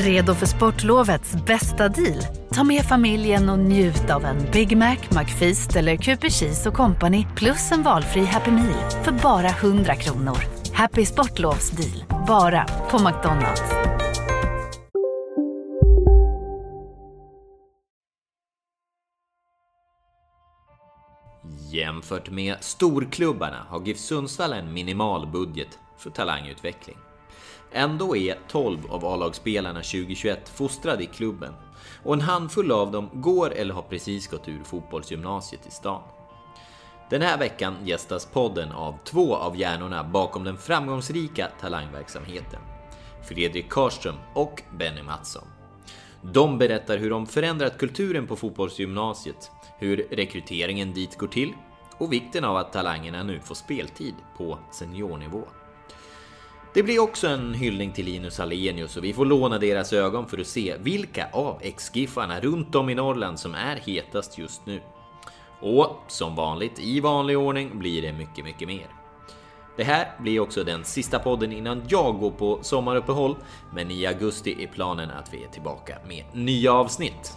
Redo för sportlovets bästa deal? Ta med familjen och njut av en Big Mac, McFeast eller Cooper Cheese och Company plus en valfri Happy Meal för bara 100 kronor. Happy Sportlovs deal, bara på McDonalds. Jämfört med storklubbarna har GIF Sundsvall en minimal budget för talangutveckling. Ändå är 12 av A-lagsspelarna 2021 fostrade i klubben och en handfull av dem går eller har precis gått ur fotbollsgymnasiet i stan. Den här veckan gästas podden av två av hjärnorna bakom den framgångsrika talangverksamheten. Fredrik Karström och Benny Mattsson. De berättar hur de förändrat kulturen på fotbollsgymnasiet, hur rekryteringen dit går till och vikten av att talangerna nu får speltid på seniornivå. Det blir också en hyllning till Linus Alenius och vi får låna deras ögon för att se vilka av ex-Giffarna runt om i Norrland som är hetast just nu. Och som vanligt, i vanlig ordning, blir det mycket, mycket mer. Det här blir också den sista podden innan jag går på sommaruppehåll, men i augusti är planen att vi är tillbaka med nya avsnitt.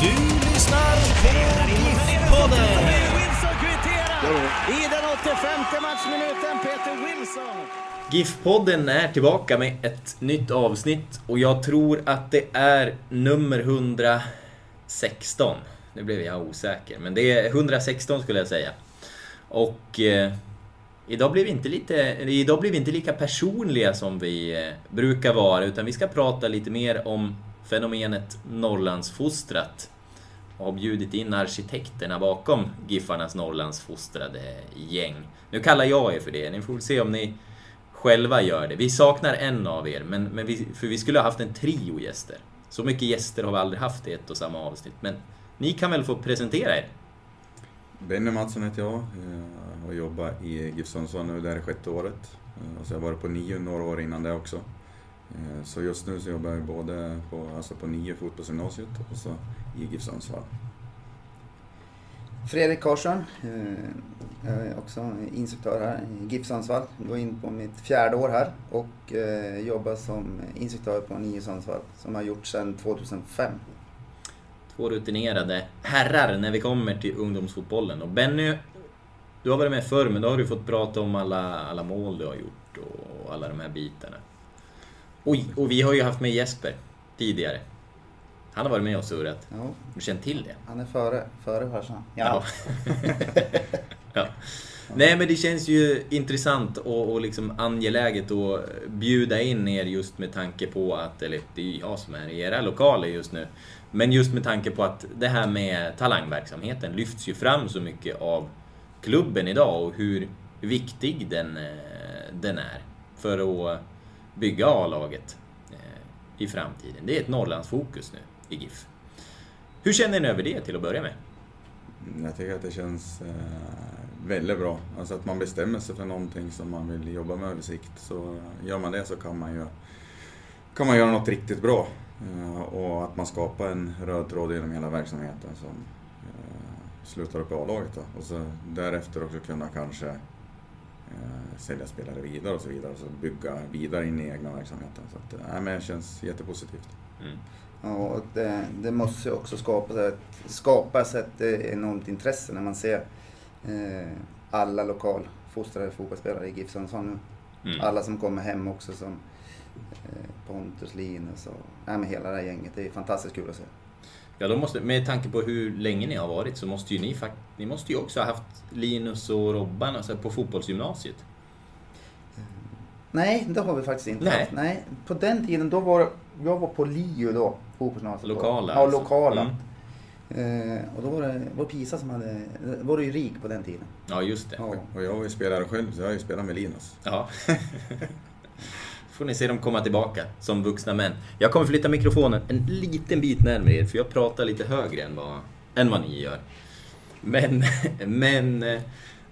Du lyssnar på GIF-podden. I den 85 matchminuten. Peter Wilson. GIF-podden är tillbaka med ett nytt avsnitt och jag tror att det är nummer 116. Nu blev jag osäker, men det är 116 skulle jag säga. Och eh, idag, blir vi inte lite, idag blir vi inte lika personliga som vi eh, brukar vara, utan vi ska prata lite mer om fenomenet Norrlandsfostrat. Har bjudit in arkitekterna bakom Giffarnas Norrlandsfostrade gäng. Nu kallar jag er för det, ni får väl se om ni själva gör det. Vi saknar en av er, men, men vi, för vi skulle ha haft en trio gäster. Så mycket gäster har vi aldrig haft i ett och samma avsnitt, men ni kan väl få presentera er? Benny Mattsson heter jag och jobbar i GIF Sundsvall nu, det här är sjätte året. Så Och så har jag varit på nio några år innan det också. Eh, Så just nu så jobbar jag både på, alltså på nio fotbollsgymnasiet och så i GIF Sundsvall. Fredrik Karlsson, eh, jag är också instruktör här i GIF Sundsvall. Går in på mitt fjärde år här och eh, jobbar som instruktör på NIO Sundsvall som har gjort sedan 2005. Två rutinerade herrar när vi kommer till ungdomsfotbollen. Och Benny, du har varit med förr, men då har du fått prata om alla, alla mål du har gjort och alla de här bitarna. Och, och vi har ju haft med Jesper tidigare. Han har varit med och surrat. Ja, Du känner till det? han är före, före farsan. Ja. ja. Nej men det känns ju intressant och, och liksom angeläget att bjuda in er just med tanke på att, eller det är jag som är i era lokaler just nu. Men just med tanke på att det här med talangverksamheten lyfts ju fram så mycket av klubben idag och hur viktig den, eh, den är för att bygga A-laget eh, i framtiden. Det är ett Norrlandsfokus nu i GIF. Hur känner ni över det till att börja med? Jag tycker att det känns eh, väldigt bra. Alltså att man bestämmer sig för någonting som man vill jobba med över sikt. Så gör man det så kan man ju kan man göra något riktigt bra. Eh, och att man skapar en röd tråd genom hela verksamheten som slutar upp i A-laget. Och så därefter också kunna kanske sälja spelare vidare och så vidare. Och så bygga vidare in i egna verksamheten. Så att, eh, nej, men det känns jättepositivt. Mm. Ja, och det, det måste ju också skapas ett, skapas ett eh, enormt intresse när man ser eh, alla lokalfostrade fotbollsspelare i GIF Sundsvall nu. Mm. Alla som kommer hem också som eh, Pontus, Linus och nej, men hela det här gänget. Det är fantastiskt kul att se. Ja, då måste, med tanke på hur länge ni har varit så måste ju ni fakt- ni måste ju också ha haft Linus och Robban alltså, på fotbollsgymnasiet. Nej, det har vi faktiskt inte Nej. haft. Nej, på den tiden då var jag var på LiU då, fotbollsgymnasiet. Lokala, Ja, alltså. lokala. Mm. Eh, och då var det var Pisa som hade, var det ju rik på den tiden. Ja, just det. Ja. Och jag var ju spelare själv, så jag har ju spelat med Linus. Ja. får ni se dem komma tillbaka som vuxna män. Jag kommer flytta mikrofonen en liten bit närmare er, för jag pratar lite högre än vad, än vad ni gör. Men, men eh,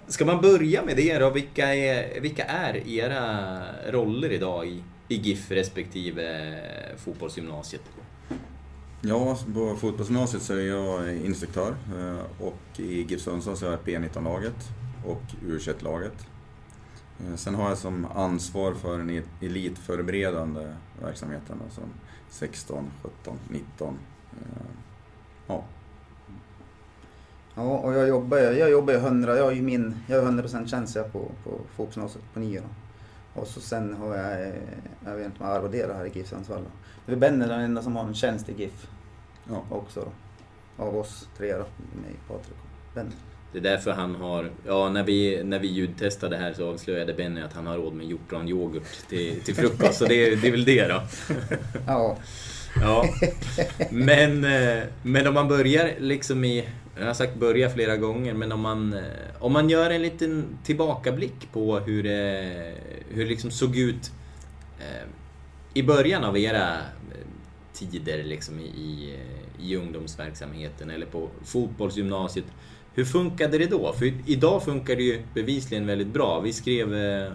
ska man börja med det då? Vilka är, vilka är era roller idag i, i GIF respektive eh, fotbollsgymnasiet? Ja, på fotbollsgymnasiet så är jag instruktör eh, och i GIF Sundsvall så är jag P19-laget och U21-laget. Eh, sen har jag som ansvar för den elitförberedande verksamheten, alltså 16, 17, 19. Ja. Ja, och jag jobbar ju jag jobbar 100, jag har ju min, jag har 100% tjänst på, på fotbollsgymnasiet på nio då. Och så sen har jag, jag vet inte om jag arvoderar här i GIF Sundsvall då. Det är Benny den enda som har en tjänst i GIF. Ja. Också då. Av oss tre då, mig, Patrik och Benny. Det är därför han har, ja när vi, när vi ljudtestade här så avslöjade Benny att han har råd med hjortronyoghurt till, till frukost, så det, det är väl det då. Ja. ja. Men, eh, men om man börjar liksom i, jag har sagt börja flera gånger, men om man, eh, om man gör en liten tillbakablick på hur det, hur det liksom såg ut eh, i början av era tider liksom i, i ungdomsverksamheten eller på fotbollsgymnasiet. Hur funkade det då? För idag funkar det ju bevisligen väldigt bra. Vi skrev eh,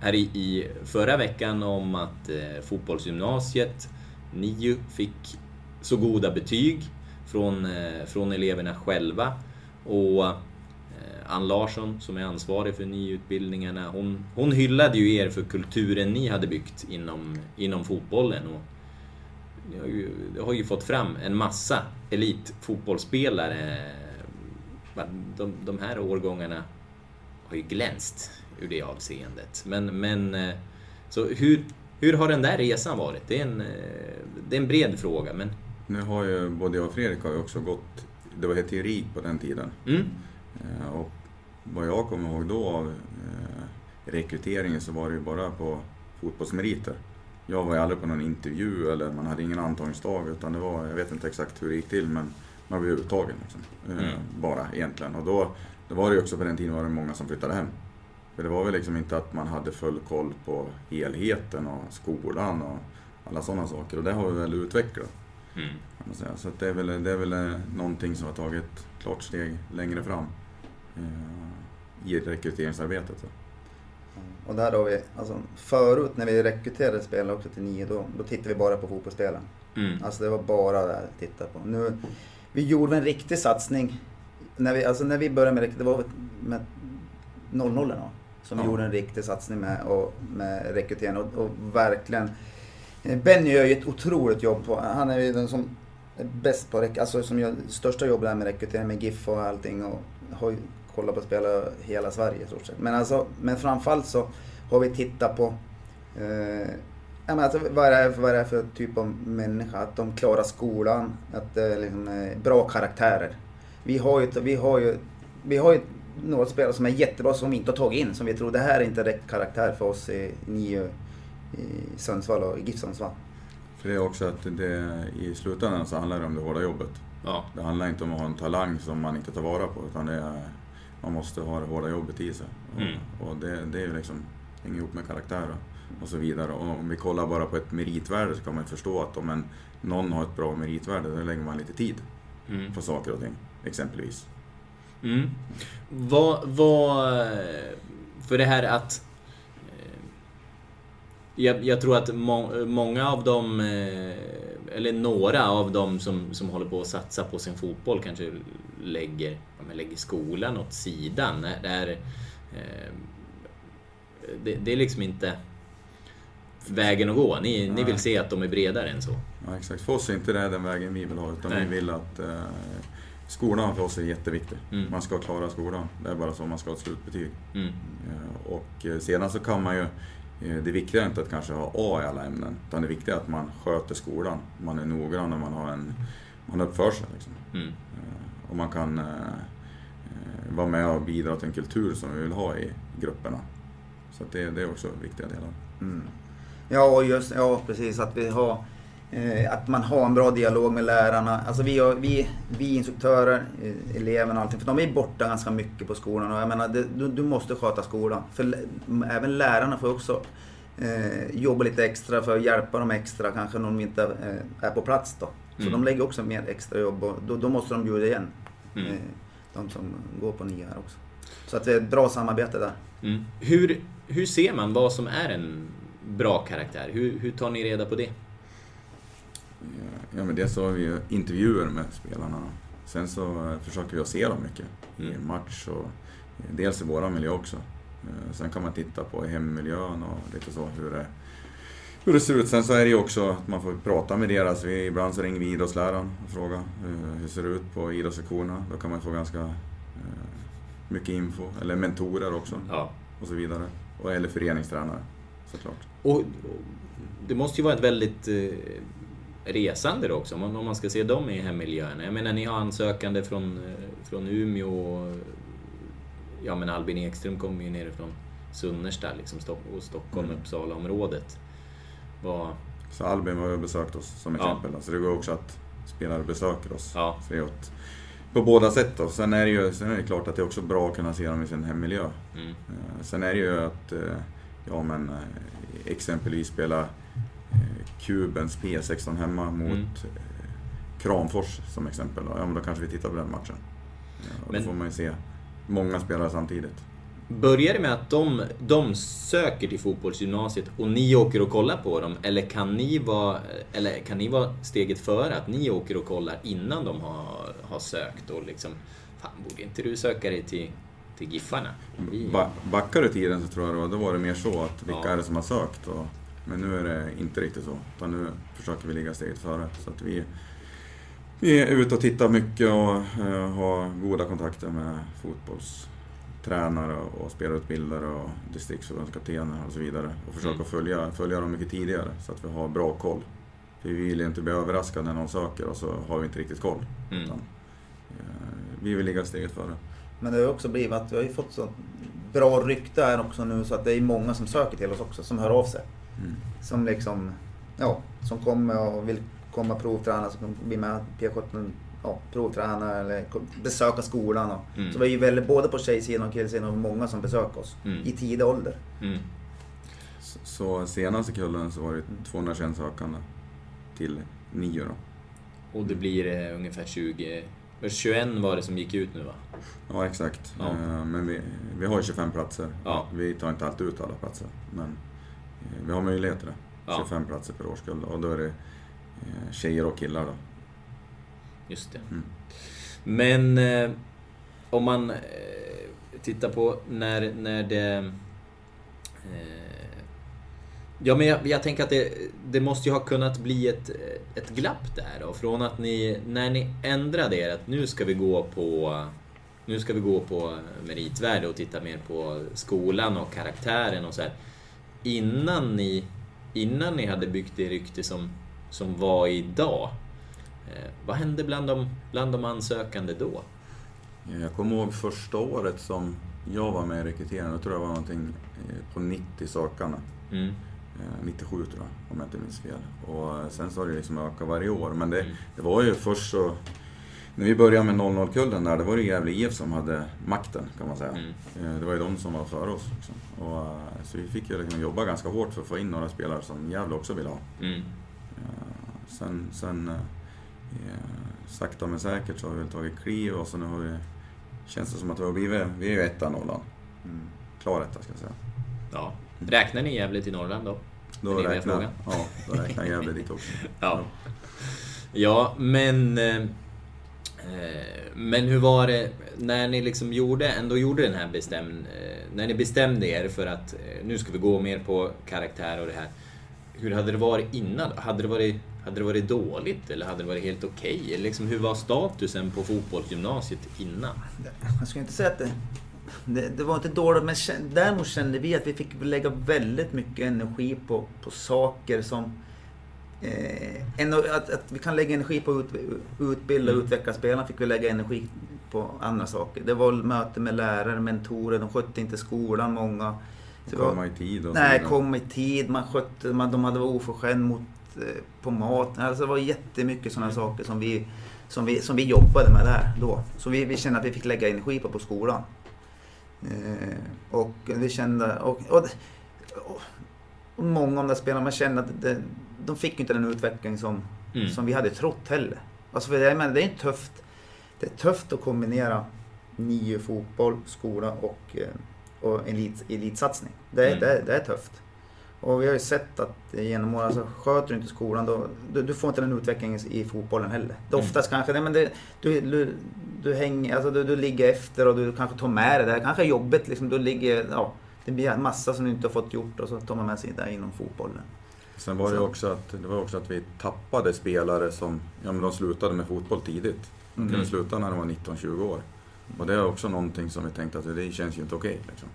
här i, i förra veckan om att eh, fotbollsgymnasiet, NIU, fick så goda betyg från, eh, från eleverna själva. Och eh, Ann Larsson, som är ansvarig för NIU-utbildningarna, hon, hon hyllade ju er för kulturen ni hade byggt inom, inom fotbollen. Och ni har ju, har ju fått fram en massa elitfotbollsspelare de, de här årgångarna har ju glänst ur det avseendet. Men, men eh, så hur, hur har den där resan varit? Det är en, eh, det är en bred fråga. Men... Nu har ju både jag och Fredrik har ju också gått, det var RIK på den tiden. Mm. Eh, och vad jag kommer ihåg då av rekryteringen så var det ju bara på fotbollsmeriter. Jag var ju aldrig på någon intervju eller man hade ingen antagningsdag utan det var, jag vet inte exakt hur det gick till men man blev uttagen. Liksom. Eh, mm. Bara egentligen. Och då, då var det ju också på den tiden var det många som flyttade hem. För det var väl liksom inte att man hade full koll på helheten och skolan och alla sådana saker. Och det har vi väl utvecklat. Mm. Så det är, väl, det är väl eh, någonting som har tagit klart steg längre fram eh, i rekryteringsarbetet. Så. Och där har vi, alltså förut när vi rekryterade spelare också till nio, då, då tittade vi bara på fotbollsspelaren. Mm. Alltså det var bara det att titta på. Nu, vi gjorde en riktig satsning. När vi, alltså när vi började med det var med 00 då, som ja. gjorde en riktig satsning med, och, med rekrytering och, och verkligen eh, Benny gör ju ett otroligt jobb på, han är ju den som är bäst på alltså som gör största jobbet där med rekrytering med GIF och allting och har ju kollat på spela hela Sverige i stort sett. Men alltså, men framförallt så har vi tittat på eh, Ja, men alltså, vad, är det, vad är det för typ av människa? Att de klarar skolan, att det är liksom, bra karaktärer. Vi har ju, vi har ju, vi har ju några spelare som är jättebra som vi inte har tagit in. Som vi tror det här är inte rätt karaktär för oss i NIO i Sundsvall och i GIF Sundsvall. För det är också att det, i slutändan så handlar det om det hårda jobbet. Ja. Det handlar inte om att ha en talang som man inte tar vara på utan det är, man måste ha det hårda jobbet i sig. Mm. Och, och det, det är ju liksom, hänger ihop med karaktär och så vidare. Och om vi kollar bara på ett meritvärde så kan man förstå att om en, någon har ett bra meritvärde, då lägger man lite tid mm. på saker och ting, exempelvis. Mm. Vad, vad, för det här att eh, jag, jag, tror att må, många av dem, eh, eller några av dem som, som håller på att satsa på sin fotboll kanske lägger, lägger skolan åt sidan. Det är, eh, det är liksom inte vägen att gå. Ni, ni vill se att de är bredare än så. Ja, exakt. För oss är inte det den vägen vi vill ha, utan Nej. vi vill att eh, skolan för oss är jätteviktig. Mm. Man ska klara skolan. Det är bara så man ska ha ett slutbetyg. Mm. Eh, och eh, sedan så kan man ju eh, det viktiga är inte att kanske ha A i alla ämnen, utan det viktiga är att man sköter skolan. Man är noggrann och man, har en, man uppför sig. Liksom. Mm. Och man kan eh, vara med och bidra till en kultur som vi vill ha i grupperna. Så det, det är också viktiga delar. Mm. Ja, just, ja precis. Att, vi har, eh, att man har en bra dialog med lärarna. Alltså vi, vi, vi instruktörer, eh, eleverna och allting, för de är borta ganska mycket på skolan. Och jag menar, det, du, du, måste sköta skolan. För även lärarna får också eh, jobbar lite extra för att hjälpa dem extra kanske när de inte eh, är på plats då. Så Mm. de lägger också mer extra jobb och då, då måste de bjuda igen. Mm. Eh, de som går på nia här också. Så att det är ett bra samarbete där. Mm. Hur, hur ser man vad som är en bra karaktär? Hur, hur tar ni reda på det? Ja, men dels så har vi ju intervjuer med spelarna. Sen så eh, försöker vi att se dem mycket i Mm. match och eh, dels i våra miljö också. Eh, Sen kan man titta på hemmiljön och lite så hur det, hur det ser ut. Sen så är det ju också att man får prata med deras. Vi, ibland så ringer vi idrottsläraren och frågar hur ser det ut på idrottslektionerna. Då kan man få ganska mycket info. Eller mentorer också Ja. och så vidare. Och, eller föreningstränare såklart. Och, och det måste ju vara ett väldigt eh, resande då också, om man, ska se dem i hemmiljöerna. Jag menar, ni har ansökande från, eh, från Umeå ja, men Albin Ekström kommer ju nerifrån Sunnersta liksom, och Stockholm, Mm. Uppsala-området. Vad... Så Albin har ju besökt oss som Ja. exempel. Så det går också att spelare besöker oss. Ja. Så det är åt, på båda sätt då. Sen är, det ju, sen är det klart att det är också bra att kunna se dem i sin hemmiljö. Mm. Eh, Sen är det ju att, ja men eh, exempelvis spela eh, Kubens P16 hemma mot Mm. eh, Kramfors som exempel. då. Ja men då kanske vi tittar på den matchen. Ja, och Men- Då får man ju se många spelare samtidigt. Börjar det med att de, de söker till fotbollsgymnasiet och ni åker och kollar på dem? Eller kan ni vara, eller kan ni vara steget före? Att ni åker och kollar innan de har, har sökt och liksom Fan, borde inte du söka dig till, till Giffarna? Vi- Ba backar du tiden så tror jag då, då var det mer så att vilka Ja. är det som har sökt? Och, men nu är det inte riktigt så. Utan nu försöker vi ligga steget före. Så att vi, vi är ute och tittar mycket och eh, har goda kontakter med fotbollstränare och spelarutbildare och distriktsförbundskaptener och så vidare. Och försöker Mm. följa, följa dem mycket tidigare så att vi har bra koll. För vi vill ju inte bli överraskade när någon söker och så har vi inte riktigt koll. Mm. Utan, eh, vi vill ligga steget före. Men det har också blivit att vi har ju fått så bra rykte här också nu så att det är många som söker till oss också, som hör av sig. Mm. Som liksom, ja, som kommer och vill komma och provträna, som blir med P17, ja, provträna eller besöka skolan. Och, Mm. Så vi är ju väldigt, både på tjejsidan och killsidan, och många som besöker oss Mm. i tidig ålder. Mm. Så- Så senaste kullen så var det 221 sökande till nio då. Och det blir eh, ungefär 20... 21 var det som gick ut nu va? Ja, exakt. Ja. Eh, Men vi, vi har ju 25 platser. Ja. Vi tar inte alltid ut alla platser. Men eh, vi har möjlighet till det. Ja. 25 platser per årskull. Och då är det eh, tjejer och killar då. Just det. Mm. Men om man tittar på när, när det... Eh, ja, men jag, jag tänker att det, det måste ju ha kunnat bli ett, ett glapp där då. Från att ni, när ni ändrade er, att nu ska vi gå på nu ska vi gå på meritvärde och titta mer på skolan och karaktären och så här. Innan ni, innan ni hade byggt det rykte som, som var idag. Eh, vad hände bland de, bland de ansökande då? Jag kommer ihåg första året som jag var med i rekryteringen. Då tror jag var någonting eh, på 90 sökande. Mm. Eh, 97 tror jag, om jag inte minns fel. Och eh, sen så har det liksom ökat varje år. Men det, Mm. det var ju först så... När vi började med 00-kullen där, det var det Gävle IF som hade makten kan man säga. Mm. Eh, Det var ju de som var före oss. Liksom. Och, eh, så vi fick ju liksom jobba ganska hårt för att få in några spelare som Gävle också ville ha. Mm. Eh, Sen, sen eh, eh, sakta men säkert så har vi tagit kliv och så nu har vi... Känns det som att vi har blivit... Vi är ju etta Norrland. Mm. Klar etta ska jag säga. Ja. Räknar ni Gävle till Norrland då? Då räknar, frågan. ja, då räknar Gävle dit också. Ja. Ja, men... eh, Men hur var det när ni liksom gjorde, ändå gjorde den här bestäm, eh, När ni bestämde er för att eh, nu ska vi gå mer på karaktär och det här. Hur hade det varit innan? Hade det varit, hade det varit dåligt eller hade det varit helt okej? Eller Liksom, hur var statusen på fotbollsgymnasiet innan? Jag skulle inte säga att det, det, det var inte dåligt, men däremot kände vi att vi fick lägga väldigt mycket energi på, på saker som... Eh, att, att vi kan lägga energi på att ut, utbilda och Mm. utveckla spelarna fick vi lägga energi på andra saker. Det var möte med lärare, mentorer, de skötte inte skolan många. Så var- Komma i tid och Nej, vidare. kom i tid, man skötte, man, de hade varit oförskämd mot, eh, på maten. Alltså det var jättemycket sådana saker som vi, som, vi, som vi jobbade med där då. Så vi, vi kände att vi fick lägga energi på på skolan. Eh, och vi kände... Och, och, och, många av de där spelarna, man känner att det, de fick inte den utveckling som, Mm. som vi hade trott heller. Alltså för jag menar, det är tufft. Det är tufft att kombinera nio fotboll, skola och, eh, och elit, elitsatsning. Det Mm. det, det är tufft. Och vi har ju sett att genom åren, alltså, sköter du inte skolan då, du, du får inte den utvecklingen i fotbollen heller. Det är Mm. oftast kanske, nej, men det, du, du, du, hänger, alltså, du, du ligger efter och du kanske tar med dig det. Det kanske är jobbigt liksom. Du ligger, ja, det blir en massa som du inte har fått gjort och så tar man med sig det inom fotbollen. Sen var det Så. också att, det var också att vi tappade spelare som, ja men de slutade med fotboll tidigt. De kunde Mm. sluta när de var 19-20 år. Och det är också någonting som vi tänkte att det känns ju inte okej. liksom.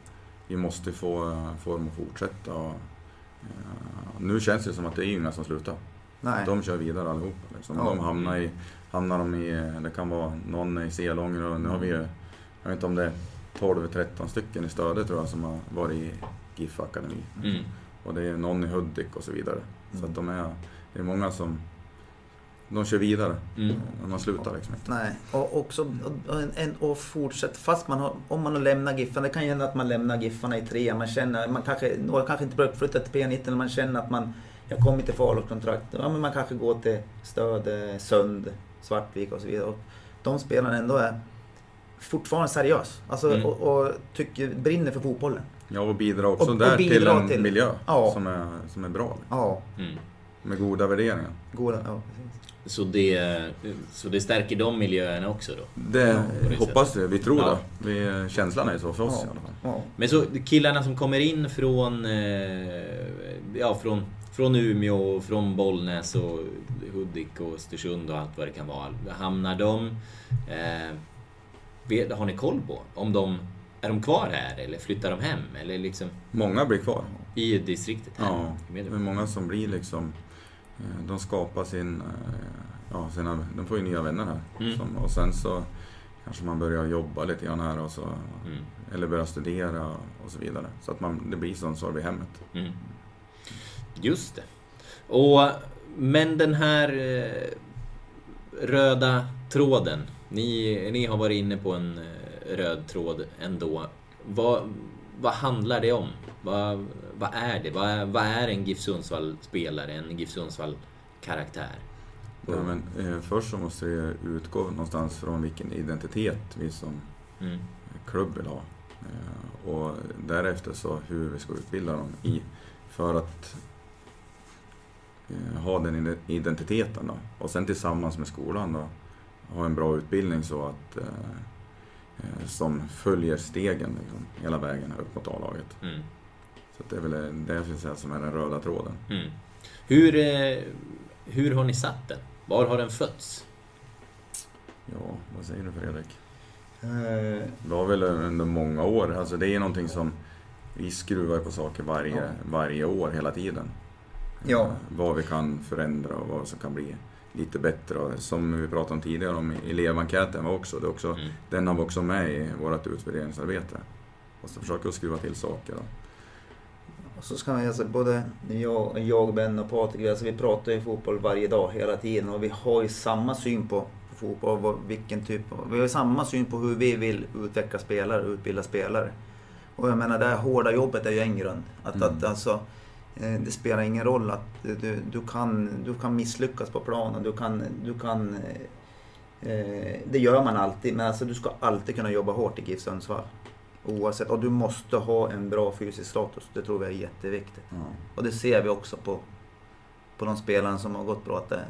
Vi måste få, få dem att fortsätta. Och, eh, nu känns det som att det är inga som slutar. Nej. De kör vidare allihopa. Liksom. Ja. De hamnar, i, hamnar de i, det kan vara någon i Selånger och nu har vi ju, jag vet inte om det är 12-13 stycken i Stöde tror jag som har varit i GIF Akademi. Mm. Och det är någon i Hudik och så vidare. Så Mm. att de är, det är många som, de kör vidare. Mm. Man slutar liksom inte. Nej, och också en, och fortsätt fast man har, om man har lämnat Giffarna. Det kan ju hända att man lämnar Giffarna i tre. Man känner, man kanske, några kanske inte blir uppflyttade till P19 eller man känner att man, jag kommer inte få kontrakt. Ja, men man kanske går till Stöde, Sund, Svartvik och så vidare. Och de spelarna ändå är fortfarande seriös. Alltså, Mm. och, och tycker, brinner för fotbollen. Ja, och bidrar också Och- och där till bidrar en till- miljö Ja. som, är, som är bra. Ja, Mm. Med goda värderingar. goda, ja. Så, det, så det stärker de miljöerna också då? Det det hoppas vi, vi tror Ja. det. Vi, känslan är så för oss Ja. i alla fall. Ja. Men så killarna som kommer in från, eh, ja, från, från Umeå, från Bollnäs och Hudik och Östersund och allt vad det kan vara. Hamnar de... Eh, har ni koll på om de... Är de kvar här eller flyttar de hem? Eller liksom Många blir kvar. i distriktet? här? Ja, är många som blir liksom... eh, De skapar sin... eh, Ja, sina, de får ju nya vänner här. Mm. Som, och sen så kanske man börjar jobba lite grann här och så... Mm. Eller börjar studera och så vidare. Så att man, det blir som så vid hemmet. Mm. Just det. Och, men den här eh, röda tråden. Ni, ni har varit inne på en eh, röd tråd ändå. Vad, vad handlar det om? Vad, vad är det? Vad är, vad är en GIF Sundsvall-spelare? En GIF Sundsvall-karaktär? Ja, men, eh, först så måste det utgå någonstans från vilken identitet vi som Mm. klubb vill ha. Eh, och därefter så hur vi ska utbilda dem i för att ha den ide- identiteten då. Och sen tillsammans med skolan då ha en bra utbildning så att eh, eh, som följer stegen liksom, hela vägen upp mot A-laget. Mm. Så att det är väl det jag skulle säga som är den röda tråden. Mm. Hur, eh, hur har ni satt den? Var har den fötts? Ja, vad säger du Fredrik? Eh, Det var väl under många år. Alltså det är någonting som vi skruvar på saker varje, Ja. varje år hela tiden. Ja. Vad vi kan förändra och vad som kan bli lite bättre. Och som vi pratade om tidigare om elevenkäten var också, det också Mm. den har vi också med i vårt utvärderingsarbete. Och så försöker vi skruva till saker. Då. Och så ska man alltså både jag, jag Ben och Patrik, alltså vi pratar ju fotboll varje dag hela tiden och vi har ju samma syn på, fotboll, vad, vilken typ av, vi har samma syn på hur vi vill utveckla spelare, utbilda spelare. Och jag menar det här hårda jobbet är ju en grund. Att, Mm. att alltså, det spelar ingen roll att du, du, kan, du kan misslyckas på planen, du kan, du kan eh, eh, det gör man alltid, men alltså du ska alltid kunna jobba hårt i GIF Sundsvall. Oavsett, och du måste ha en bra fysisk status. Det tror vi är jätteviktigt. Ja. Och det ser vi också på, på de spelarna som har gått bra. Att det,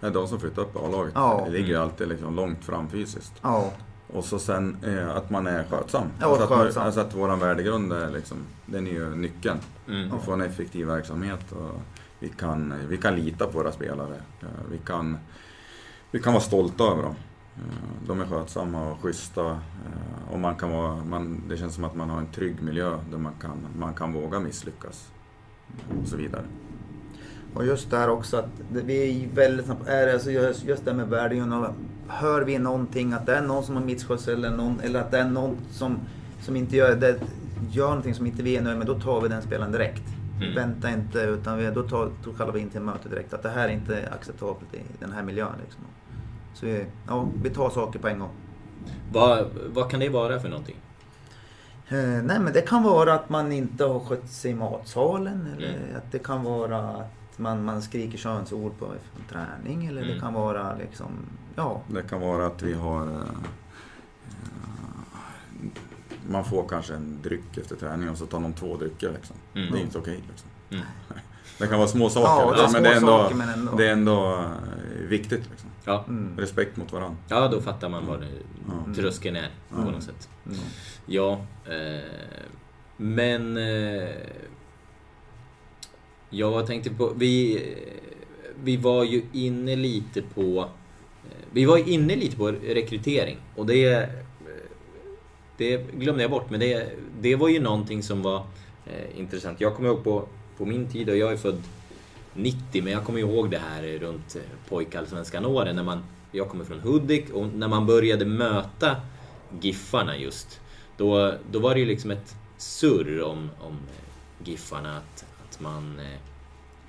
är de som flyttar upp A-laget. Ja. Ligger ju alltid liksom långt fram fysiskt. ja, Och så sen eh, att man är skötsam. Ja, alltså, att, skötsam. alltså att våran värdegrund är liksom, den är ju nyckeln. Mm. Vi får en effektiv verksamhet och vi kan, vi kan lita på våra spelare. Vi kan, vi kan vara stolta över dem. Eh, De är skötsamma och schyssta eh, och man kan vara, man, det känns som att man har en trygg miljö där man kan, man kan våga misslyckas. Och så vidare. Och just där också att det, vi är väldigt snabbt, är det, alltså just, just det här med och Hör vi någonting att det är någon som har misskött sig eller, någon, eller att det är någon som, som inte gör det, gör någonting som inte vi är nöjda med, då tar vi den spelaren direkt. Mm. Vänta inte, utan vi, då, tar, då kallar vi in till möte direkt. Att det här är inte acceptabelt i den här miljön. Liksom. Så vi, ja, vi tar saker på en gång. Vad, vad kan det vara för någonting? Eh, nej men det kan vara att man inte har skött sig i matsalen eller Mm. att det kan vara att man, man skriker könsord på en träning eller det Mm. kan vara liksom, ja. Det kan vara att vi har... eh, eh, man får kanske en dryck efter träning och så tar någon två drycker liksom. Mm. Det är inte okej liksom. Mm. Det kan vara små saker, Ja, det men, det är ändå, saker, men ändå. det är ändå eh, viktigt. Liksom. Ja. Mm. Respekt mot varandra. ja, då fattar man vad det, Ja. tröskeln är på Mm. något sätt. Mm. Ja, eh, men... Eh, jag tänkte på... Vi, vi var ju inne lite på... Vi var inne lite på rekrytering och det... Det glömde jag bort, men det, det var ju någonting som var eh, intressant. Jag kommer ihåg på, på min tid, och jag är född 90, men jag kommer ihåg det här runt eh, pojkallsvenskan åren när man... Jag kommer från Hudik och när man började möta Giffarna just. Då, då var det ju liksom ett surr om, om Giffarna att, att man... Eh,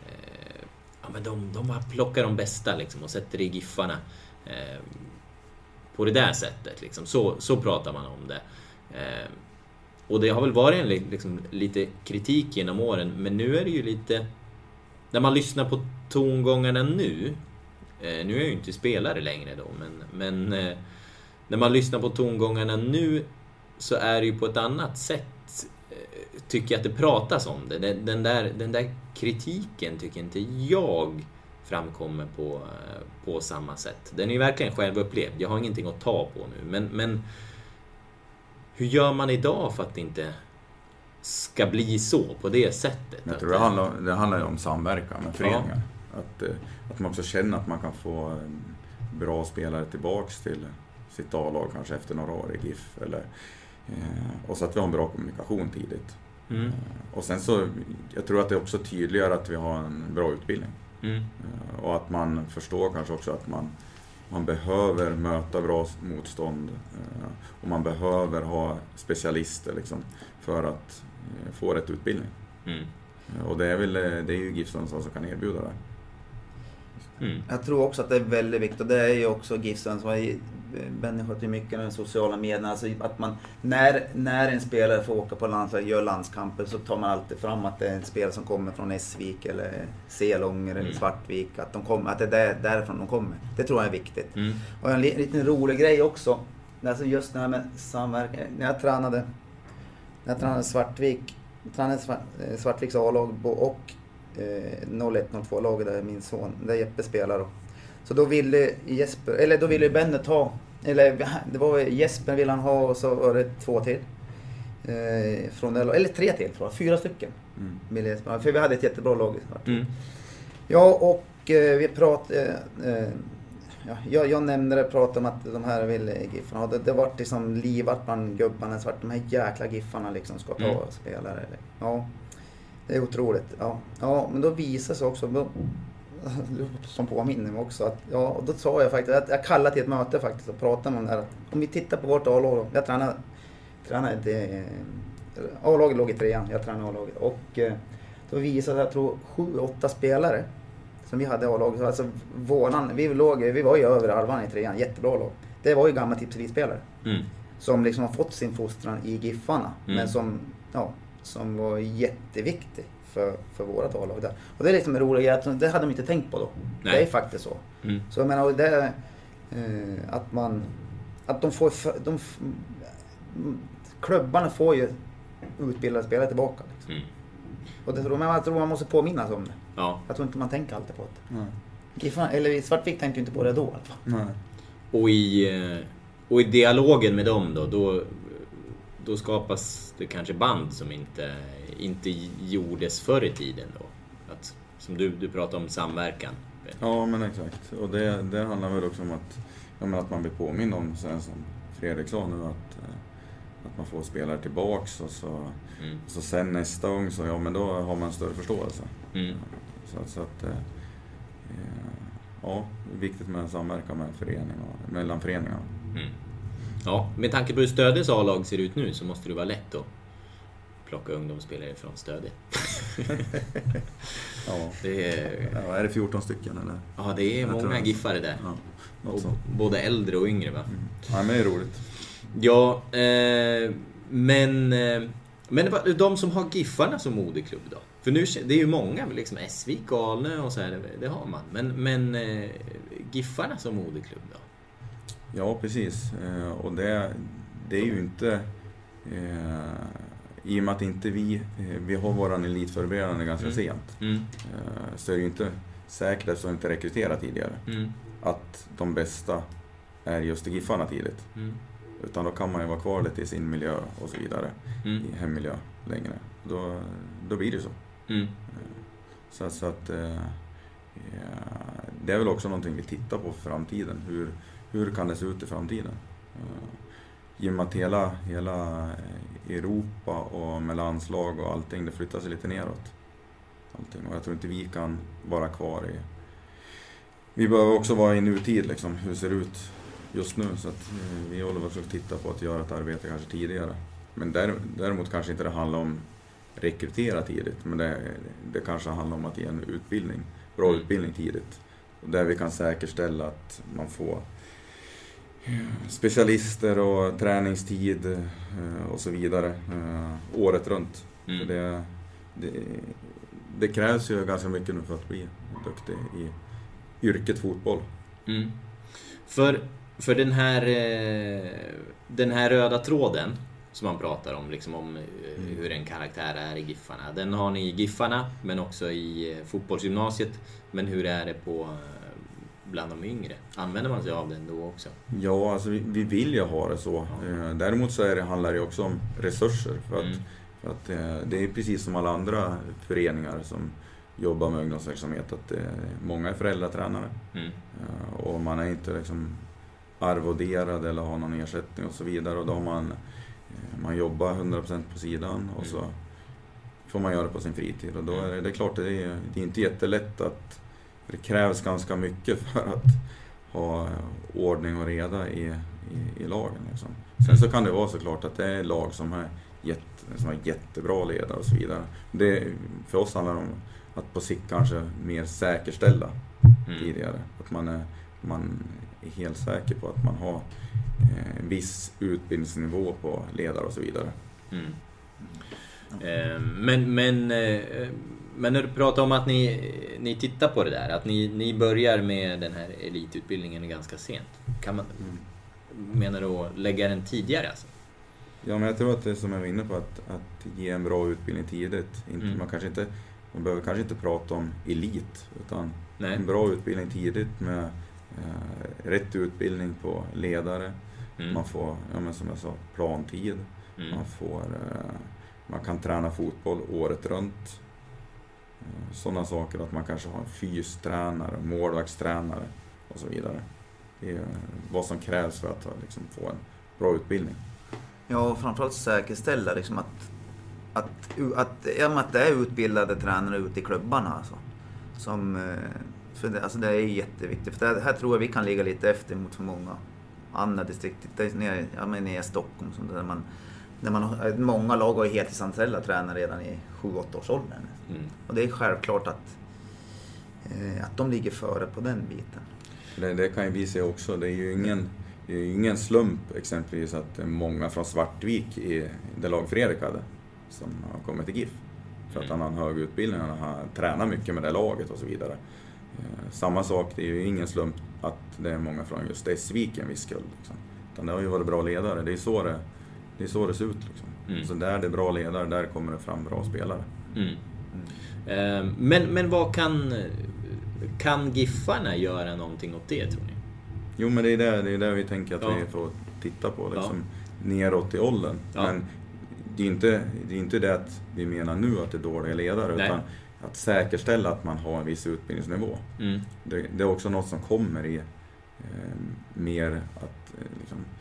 eh, ja men de, de bara plockar de bästa liksom och sätter det i Giffarna. Eh, på det där sättet liksom. Så, så pratar man om det. Eh, och det har väl varit en, liksom, lite kritik genom åren, men nu är det ju lite... När man lyssnar på tongångarna nu, eh, nu är jag ju inte spelare längre då, men, men eh, när man lyssnar på tongångarna nu så är det ju på ett annat sätt, tycker jag att det pratas om det. Den, den, där, den där kritiken tycker inte jag framkommer på, på samma sätt. Den är verkligen självupplevd, jag har ingenting att ta på nu, men, men hur gör man idag för att det inte ska bli så, på det sättet? Jag tror det eh, handlar, det handlar ju om samverkan med föreningar. Att, eh, att man också känner att man kan få bra spelare tillbaks till sitt A-lag kanske efter några år i GIF. Eller, och så att vi har en bra kommunikation tidigt. Mm, Eh, Och sen så, jag tror att det också tydliggör att vi har en bra utbildning. mm, Eh, Och att man förstår kanske också att man, man behöver möta bra motstånd. eh, Och man behöver ha specialister liksom, för att eh, få rätt utbildning. mm, Eh, Och det är, väl, eh, det är ju GIF Sundsvall som kan erbjuda det. mm, Jag tror också att det är väldigt viktigt och det är ju också GIFsen som sköter ju mycket med sociala medierna. Alltså att man, när, när en spelare får åka på landslag gör landskamper så tar man alltid fram att det är en spelare som kommer från Essvik eller Selånger eller Mm. Svartvik. Att, de kommer, att det är där, därifrån de kommer. Det tror jag är viktigt. mm, Och en li- liten rolig grej också. Alltså just det här med samverkan. När jag tränade, när jag tränade Svartvik, tränade Svart- eh, Svartviks A-lag och eh, 01-02-laget där min son, där Jeppe spelar då. Så då ville Jesper, eller då ville Benny ta, eller det var Jesper ville han ha och så var det två till. Eh, från eller tre till tror jag, fyra stycken. Mm. För vi hade ett jättebra lag mm, Ja, och eh, vi pratade... Eh, ja, jag, jag nämnde det, pratade om att de här ville Giffarna ha. Det, det vart liksom livat bland gubbarna. Så vart de här jäkla Giffarna liksom ska ta Mm. spelare. Ja, det är otroligt. Ja, ja men då visade sig också... Som påminner mig också att, ja, och då sa jag faktiskt, att jag kallade till ett möte faktiskt och pratade om det här. Om vi tittar på vårt A-lag, jag tränade, tränade det, A-laget låg i trean, jag tränade A-laget. Och eh, då visade jag tror, sju, åtta spelare som vi hade i A-laget. Alltså våran, vi, låg, vi var ju över halvan i trean, jättebra lag. Det var ju gamla tipselitspelare mm, som liksom har fått sin fostran i Giffarna. Mm. Men som, ja, som var jätteviktig för, för vårat A-lag där. Och det är liksom en rolig grej, att det hade de inte tänkt på då. Nej. Det är faktiskt så. mm. Så jag menar, det är, eh, att man, att de får, de, mm, klubbarna får ju utbildade spelare tillbaka. Liksom. Mm. Och det, tror- men jag tror man måste påminnas om det. Ja. Jag tror inte man tänker alltid på det. Nej. Giffarna, eller i Svartvik tänkte ju inte på det då i alla fall. Nej. Och i, eh, och i dialogen med dem då, då, då skapas det kanske band som inte, inte gjordes förr i tiden då. Att, som du, du pratade om samverkan. Ja, men exakt. Och det, det handlar väl också om att, ja, men att man blir påmind om, sen som Fredrik sa nu, att, eh, att man får spelare tillbaks och så, Mm. så sen nästa gång så ja, men då har man större förståelse. Mm. Så, att- så att, eh, eh, ja, det är viktigt med samverkan med förening och, mellan föreningarna. Mm. Ja, med tanke på hur Stödes A-lag ser ut nu så måste det vara lätt att plocka ungdomsspelare från Stöde. Ja. Det är, ja, är det 14 stycken eller? ja, det är Jag många det. giffare där. Ja, Och både äldre och yngre va? Ja, men det är roligt. Ja, eh, men, eh, men de som har Giffarna som moderklubb då? För nu, det är ju många, liksom Essvik, Alnö och så här, det har man. Men, men eh, Giffarna som moderklubb då? Ja, precis. Eh, och det, det är ju inte... I och med att inte vi, eh, vi har våran elitförberedande ganska mm. sent, mm. Eh, så är det ju inte säkert, eftersom vi inte rekryterat tidigare, mm. att de bästa är just i Giffarna tidigt. Mm. Utan då kan man ju vara kvar lite i sin miljö och så vidare, mm. i hemmiljö längre. Då, då blir det så. Mm. Eh, så, så, att det är väl också någonting vi tittar på för framtiden. Hur, hur kan det se ut i framtiden? I och med att hela, hela Europa och med landslag och allting, det flyttar sig lite neråt. Allting. Och jag tror inte vi kan vara kvar i... Vi behöver också vara i nutid, liksom. hur det ser ut just nu. Så att vi håller också och tittar på att göra ett arbete kanske tidigare. Men däremot kanske inte det handlar om rekrytera tidigt, men det, det kanske handlar om att ge en utbildning, bra mm. utbildning tidigt. Där vi kan säkerställa att man får specialister och träningstid eh, och så vidare eh, året runt. Mm. Det, det, det, krävs ju ganska mycket nu för att bli duktig i yrket fotboll. Mm. För, för den, här, eh, den här röda tråden som man pratar om, liksom om mm. hur en karaktär är i Giffarna. Den har ni i Giffarna, men också i fotbollsgymnasiet. Men hur är det på bland de yngre? Använder man sig av den då också? Ja, alltså vi, vi vill ju ha det så. Ja. Eh, däremot så är det, handlar det också om resurser. För att, mm. för att eh, det är precis som alla andra föreningar som jobbar med ungdomsverksamhet, att många är föräldratränare. Mm. Eh, och man är inte liksom arvoderad eller har någon ersättning och så vidare. Och då har man, man jobbar 100% på sidan och så mm. får man göra det på sin fritid. Och då är det, det är klart, det är, det är inte jättelätt att det krävs ganska mycket för att ha ordning och reda i, i, i lagen. Liksom. Sen så kan det vara såklart att det är lag som har, jätte, som har jättebra ledare och så vidare. Det, för oss handlar det om att på sikt kanske mer säkerställa mm. tidigare. Att man är, man är helt säker på att man har eh, en viss utbildningsnivå på ledare och så vidare. Mm. Eh, men, men eh, men när du pratar om att ni, ni tittar på det där, att ni, ni börjar med den här elitutbildningen ganska sent. Kan man, mm. Menar du att lägga den tidigare alltså? Ja, men jag tror att det är som jag var inne på, att, att ge en bra utbildning tidigt. Inte, mm. man, kanske inte, man behöver kanske inte prata om elit, utan Nej. en bra utbildning tidigt med eh, rätt utbildning på ledare. Mm. Man får, ja, men som jag sa, plantid. Mm. Man, får, eh, man kan träna fotboll året runt. Eh, sådana saker, att man kanske har en fystränare, målvaktstränare och så vidare. Det är vad som krävs för att liksom, få en bra utbildning. Ja, och framförallt säkerställa liksom att, att, att, ja, att det är utbildade tränare ute i klubbarna. Alltså, som, eh, för det, alltså det är jätteviktigt. För det här tror jag vi kan ligga lite efter mot för många andra distrikt. Nere, ja, men nere i Stockholm, där man när man, många lag har ju heltidsanställda tränare redan i 7-8 års åldern. Mm. Och det är självklart att, eh, att de ligger före på den biten. Det, det kan ju vi se också. Det är ju ingen, det är ingen slump exempelvis att många från Svartvik, i det lag Fredrik hade, som har kommit till GIF. För att mm. han har en hög utbildning, han har tränat mycket med det laget och så vidare. Eh, samma sak, det är ju ingen slump att det är många från just Essvik en viss skull. Liksom. Utan det har ju varit bra ledare, det är så det det är så det ser ut. Liksom. Mm. Så där det är bra ledare, där kommer det fram bra spelare. Mm. Mm. Men, men vad kan... Kan Giffarna göra någonting åt det, tror ni? Jo, men det är det, det, är det vi tänker att ja. vi får titta på. Liksom, ja. Neråt i åldern. Ja. Men det är, inte, det är inte det att vi menar nu att det är dåliga ledare, Nej. utan att säkerställa att man har en viss utbildningsnivå. Mm. Det, det, är också något som kommer i eh, mer att eh, liksom, Eh,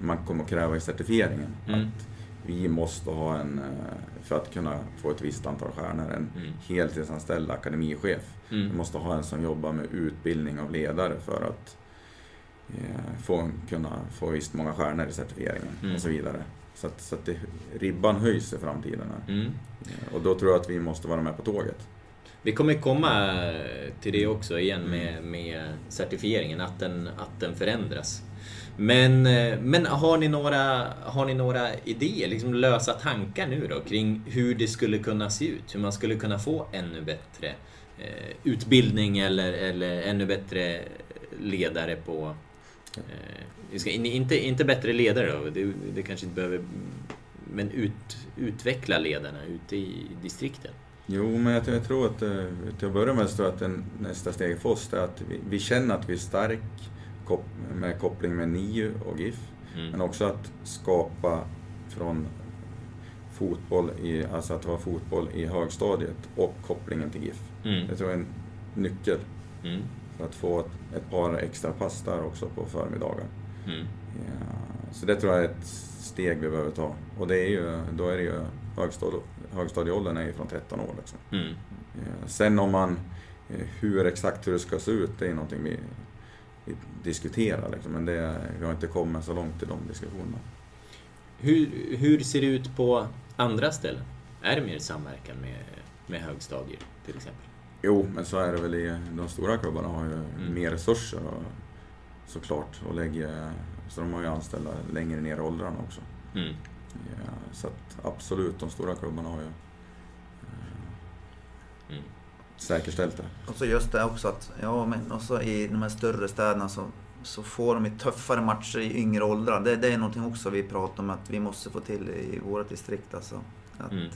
man kommer att kräva i certifieringen. Mm. Att vi måste ha en, eh, för att kunna få ett visst antal stjärnor, en mm. heltidsanställd akademichef. Mm. Vi måste ha en som jobbar med utbildning av ledare för att eh, få, kunna få visst många stjärnor i certifieringen mm. och så vidare. Så att, så att det, ribban höjs i framtiden. Mm. Och då tror jag att vi måste vara med på tåget. Vi kommer komma till det också igen med, med certifieringen, att den, att den förändras. Men, eh, men har, ni några, har ni några idéer, liksom lösa tankar nu då kring hur det skulle kunna se ut? Hur man skulle kunna få ännu bättre eh, utbildning eller, eller ännu bättre ledare på... Eh, ska, inte, inte bättre ledare då, det, det kanske inte behöver... Men ut, utveckla ledarna ute i distrikten. Jo, men jag, jag tror att eh, till att börja med så att den, nästa steg för oss är att vi, vi känner att vi är starka kop, med koppling med NIU och GIF. Mm. Men också att skapa från fotboll, i, alltså att ha fotboll i högstadiet och kopplingen till GIF. Mm. Det tror jag är en nyckel. Mm. För att få ett, ett, par extra pass där också på förmiddagar. Mm. Ja, så det tror jag är ett steg vi behöver ta. Och det är ju, då är det ju högstadie, högstadieåldern är ju från 13 år. Liksom. Mm. Ja, sen om man, eh, hur exakt hur det ska se ut, det är någonting vi, vi diskuterar. Liksom. Men det, vi har inte kommit så långt i de diskussionerna. Hur, hur ser det ut på andra ställen? Är det mer samverkan med, med högstadier till exempel? Jo, men så är det väl i de stora klubbarna har ju mm. mer resurser och, såklart och lägger, så de har ju anställda längre ner i åldrarna också. Mm. Ja, så att absolut, de stora klubbarna har ju. Säkerställt det. Och så just det också att, ja men också i de här större städerna så, så får de tuffare matcher i yngre åldrar. Det, det är någonting också vi pratar om att vi måste få till i vårt distrikt alltså. Att, mm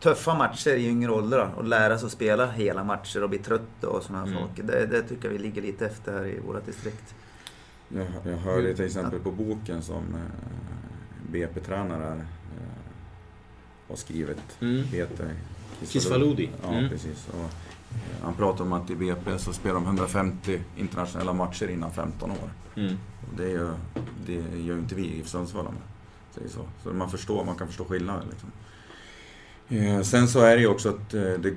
tuffa matcher i yngre åldrar och lära sig att spela hela matcher och bli trött och sådana mm. saker. Det, det tycker jag vi ligger lite efter här i våra distrikt. Jag, jag hörde till exempel på boken som eh, BP-tränare eh, har skrivit. Mm. Peter Kisvalodi. Ja, mm. precis. Och, han pratar om att i BP så spelar de 150 internationella matcher innan 15 år. Mm. Det, gör, det gör ju inte vi i Sundsvall med. Så. så man förstår, man kan förstå skillnaden. Liksom. Eh, sen så är det ju också att eh, det,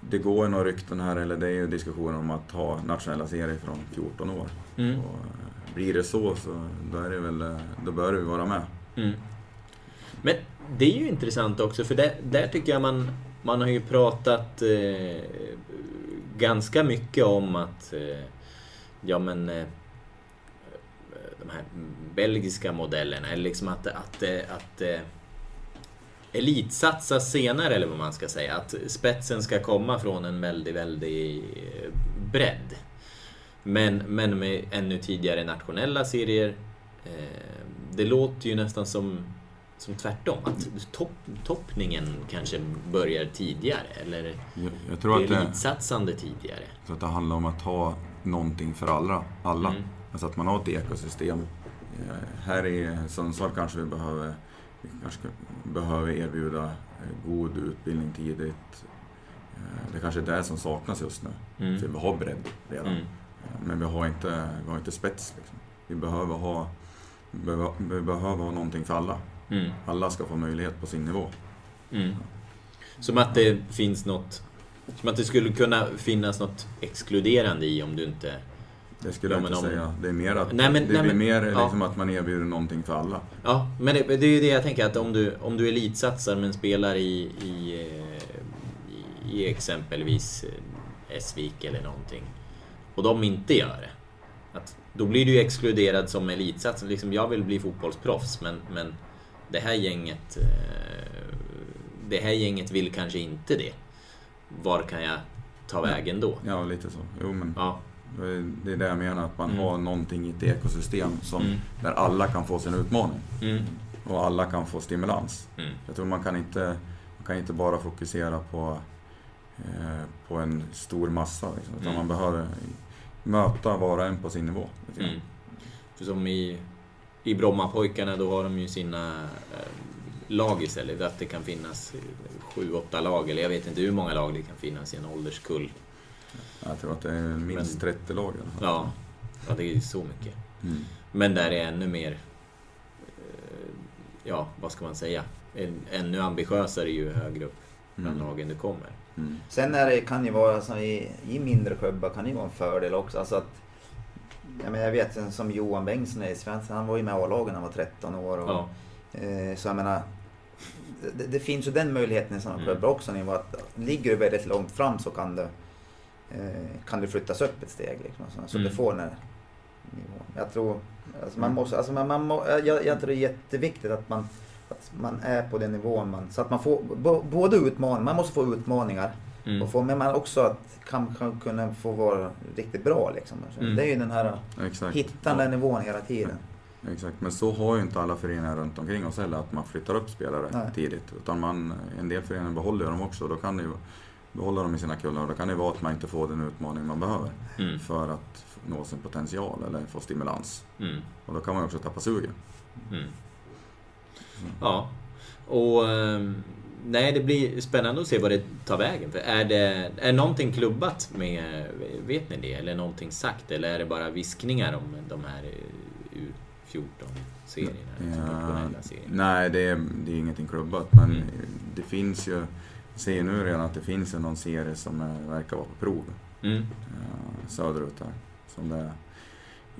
det går några rykten här, eller det är ju diskussioner om att ha nationella serier från 14 år. Mm. Och eh, blir det så, så då, är det väl, då bör vi vara med. Mm. Men det är ju intressant också, för där, där tycker jag man, man har ju pratat eh, ganska mycket om att eh, ja men eh, de här belgiska modellerna, eller liksom att, att, eh, att, eh, att elitsatsa senare, eller vad man ska säga. Att spetsen ska komma från en väldigt, väldigt eh, bredd. Men, men med ännu tidigare nationella serier. Eh, det låter ju nästan som, som tvärtom. Att topp, toppningen kanske börjar tidigare. Eller jag, jag tror att elitsatsande tidigare. Jag tror att det handlar om att ha någonting för alla. alla. Mm. Alltså att man har ett ekosystem. Eh, här i Sundsvall kanske vi behöver vi kanske behöver erbjuda eh, god utbildning tidigt. Eh, det kanske är det som saknas just nu. Mm. För vi har bredd redan. Mm. Men vi har inte, vi har inte spets. Liksom. Vi, behöver ha, vi behöver ha någonting för alla. Mm. Alla ska få möjlighet på sin nivå. Mm. Som att det finns något... Som att det skulle kunna finnas något exkluderande i om du inte det skulle jag inte om... säga. Det är mer att, nej, men, det nej, blir men, mer liksom ja. att man erbjuder någonting för alla. Ja, men det, det är ju det jag tänker att om du, om du elitsatsar men spelar i, i, i, i exempelvis Esvik eller någonting och de inte gör det. Att, då blir du ju exkluderad som elitsatsare. Liksom, jag vill bli fotbollsproffs men, men det här gänget eh, det här gänget vill kanske inte det. Var kan jag ta vägen då? Ja, lite så. Jo, men... Ja. Det är det jag menar, att man mm. har någonting i ett ekosystem som, mm. där alla kan få sin utmaning. Mm. Och alla kan få stimulans. Mm. Jag tror man kan inte, man kan inte bara fokusera på, eh, på en stor massa. Liksom, utan mm. man behöver möta var och en på sin nivå. Mm. För som i, i Brommapojkarna, då har de ju sina eh, lag istället. Att det kan finnas sju, åtta lag, eller jag vet inte hur många lag det kan finnas i en ålderskull. Jag tror att det är minst Men, 30 lag ja, ja, det är så mycket. Mm. Men där är ännu mer, eh, ja, vad ska man säga? Ännu ambitiösare ju högre upp bland mm. lagen du kommer. Mm. Sen är det, kan ju vara, alltså, i, i mindre klubbar kan det ju vara en fördel också. Alltså att, jag, menar, jag vet som Johan Bengtsson i Svensson, han var ju med i A-lagen när han var 13 år. Och, ja. eh, så jag menar, det, det, finns ju den möjligheten i sådana mm. klubbar också. Att, ligger du väldigt långt fram så kan du eh, kan det flyttas upp ett steg. Liksom, så, så Mm. du får den här nivån. Jag tror, alltså man måste, alltså man, man, må- jag, jag tror det är jätteviktigt att man, att man är på den nivån man, så att man får både utmaningar, man måste få utmaningar Mm. och få, men man också att kan, kan kunna få vara riktigt bra liksom. Mm. Det är ju den här, Exakt. hitta den där nivån hela tiden. Exakt, men så har ju inte alla föreningar runt omkring oss heller, att man flyttar upp spelare Nej. tidigt. Utan man, en del föreningar behåller ju dem också, då kan det ju behålla dem i sina kullar och då kan det vara att man inte får den utmaning man behöver Mm. för att nå sin potential eller få stimulans. Mm. Och då kan man ju också tappa sugen. Mm. Ja, och ehm, nej, det blir spännande att se vad det tar vägen. För är det är någonting klubbat med, vet ni det? Eller någonting sagt? Eller är det bara viskningar om de här eh, U14-serierna? internationella serierna? nej, det är, det är ingenting klubbat, men Mm. det finns ju, ser nu redan att det finns någon serie som verkar vara på prov Mm. eh, söderut här. Som det är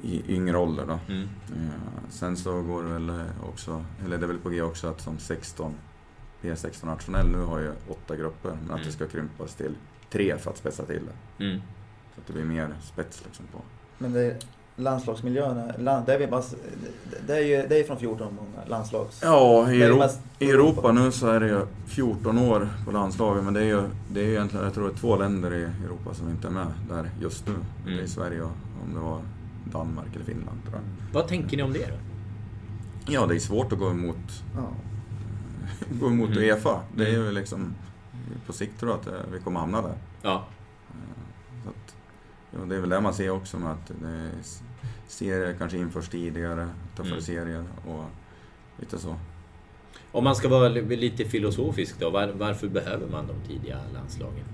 i yngre ålder då. Mm. Ja, sen så går det väl också, eller det är väl på G också att som 16, P16 nationell nu har ju åtta grupper, men att Mm. det ska krympas till tre för att spetsa till det. Mm. Så att det blir mer spets liksom på. Men det är landslagsmiljön, land, det, är vi bara, det, är ju det är från 14 många landslags... Ja, i, Euro- mest i Europa nu så är det ju 14 år på landslaget, men det är ju, det är ju egentligen, jag tror det är två länder i Europa som inte är med där just nu. Det är Mm. Sverige och om det var Danmark eller Finland tror jag. Vad tänker ni om det då? Ja, det är svårt att gå emot Ja. Gå emot Mm. Uefa. Det är Mm. ju liksom, på sikt tror jag att eh, vi kommer hamna där. Ja. Så att, ja, det är väl det man ser också med att serier kanske införs tidigare, tuffare Mm. serier och lite så. Om man ska vara li- lite filosofisk då, var, varför behöver man de tidiga landslagen?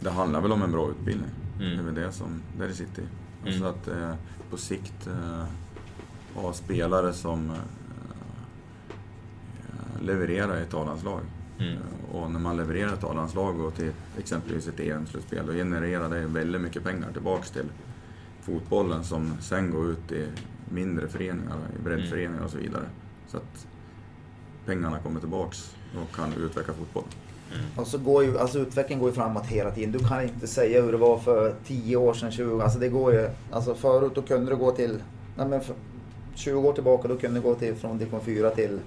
Det handlar väl om en bra utbildning. Mm. Det är väl det som där det sitter i. Alltså Mm. att eh, på sikt eh, ha spelare som levererar i ett A-landslag. Mm. Eh, Och när man levererar ett A-landslag och till exempelvis ett EM-slutspel, då genererar det väldigt mycket pengar tillbaks till fotbollen som sen går ut i mindre föreningar, i breddföreningar och så vidare. Så att pengarna kommer tillbaks och kan utveckla fotboll. Och så går ju, alltså utvecklingen går ju framåt hela tiden. Du kan inte säga hur det var för 10 år sedan, 20, alltså det går ju, alltså förut då kunde du gå till, nej men för 20 år tillbaka då kunde du gå till från division 4 till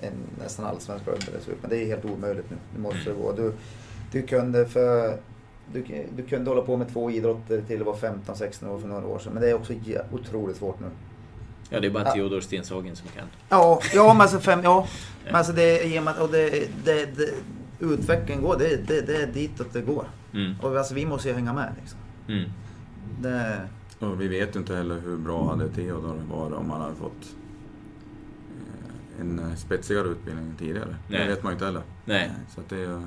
en nästan allsvensk klubb eller. Men det är helt omöjligt nu. Nu måste det gå. Du, du kunde för du, du kunde hålla på med två idrotter till du var 15-16 år för några år sedan. Men det är också otroligt svårt nu. Ja, det är bara Ja. Theodor Stenshagen som kan. Ja, ja men alltså fem, ja. Men alltså det, och att- det, det, det, utvecklingen går, det, det, det är ditåt det går. Mm. Och alltså vi måste ju hänga med liksom. Mm. Det, Och vi vet ju inte heller hur bra hade Theodor varit om han hade fått en eh, spetsigare utbildning tidigare. Nej. Det vet man ju inte heller. Nej. Så att det är eh,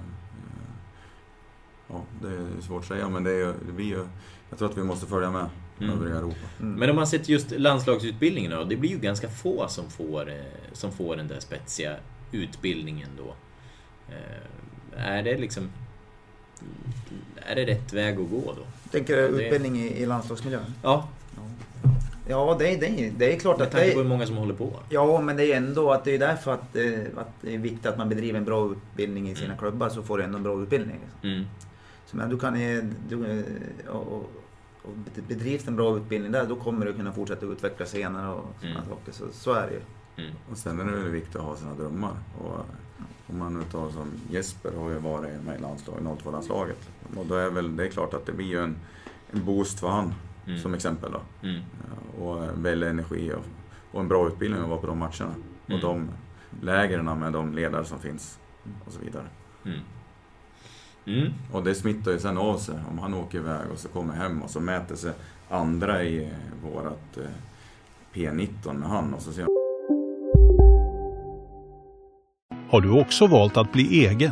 Ja, det är svårt att säga, men det, är, ju- det blir ju... Jag tror att vi måste följa med Mm. övriga Europa. mm. Men om man sett just landslagsutbildningen då, det blir ju ganska få som får, eh, som får den där spetsiga utbildningen då. Eh, Är det liksom... Är det rätt väg att gå då? Tänker du Det- utbildning i, i landslagsmiljön? Ja, Ja, det, är- det, är- det är klart med att det tanke på hur är, många som håller på. Ja, men det är ändå att det är därför att, eh, att det är viktigt att man bedriver en bra utbildning i sina Mm. klubbar så får du ändå en bra utbildning. Liksom. Mm. Så, men du kan ju... Du, eh, och, och, bedrivs en bra utbildning där, då kommer du kunna fortsätta utvecklas senare och sådana Mm. saker. Så, så är det ju. Mm. Och sen är det väl viktigt att ha sina drömmar. Och om man nu tar som Jesper har ju varit med i landslaget, 02-landslaget. Och då är väl, det är klart att det blir ju en, en boost för han, Mm. som exempel då. Mm. Och väldigt energi och, och en bra utbildning att vara på de matcherna. Mm. Och de lägren med de ledare som finns och så vidare. Mm. Mm. Och det smittar ju sen av sig om han åker iväg och så kommer hem och så mäter sig andra i vårat eh, P19 med han och så ser Har du också valt att bli egen?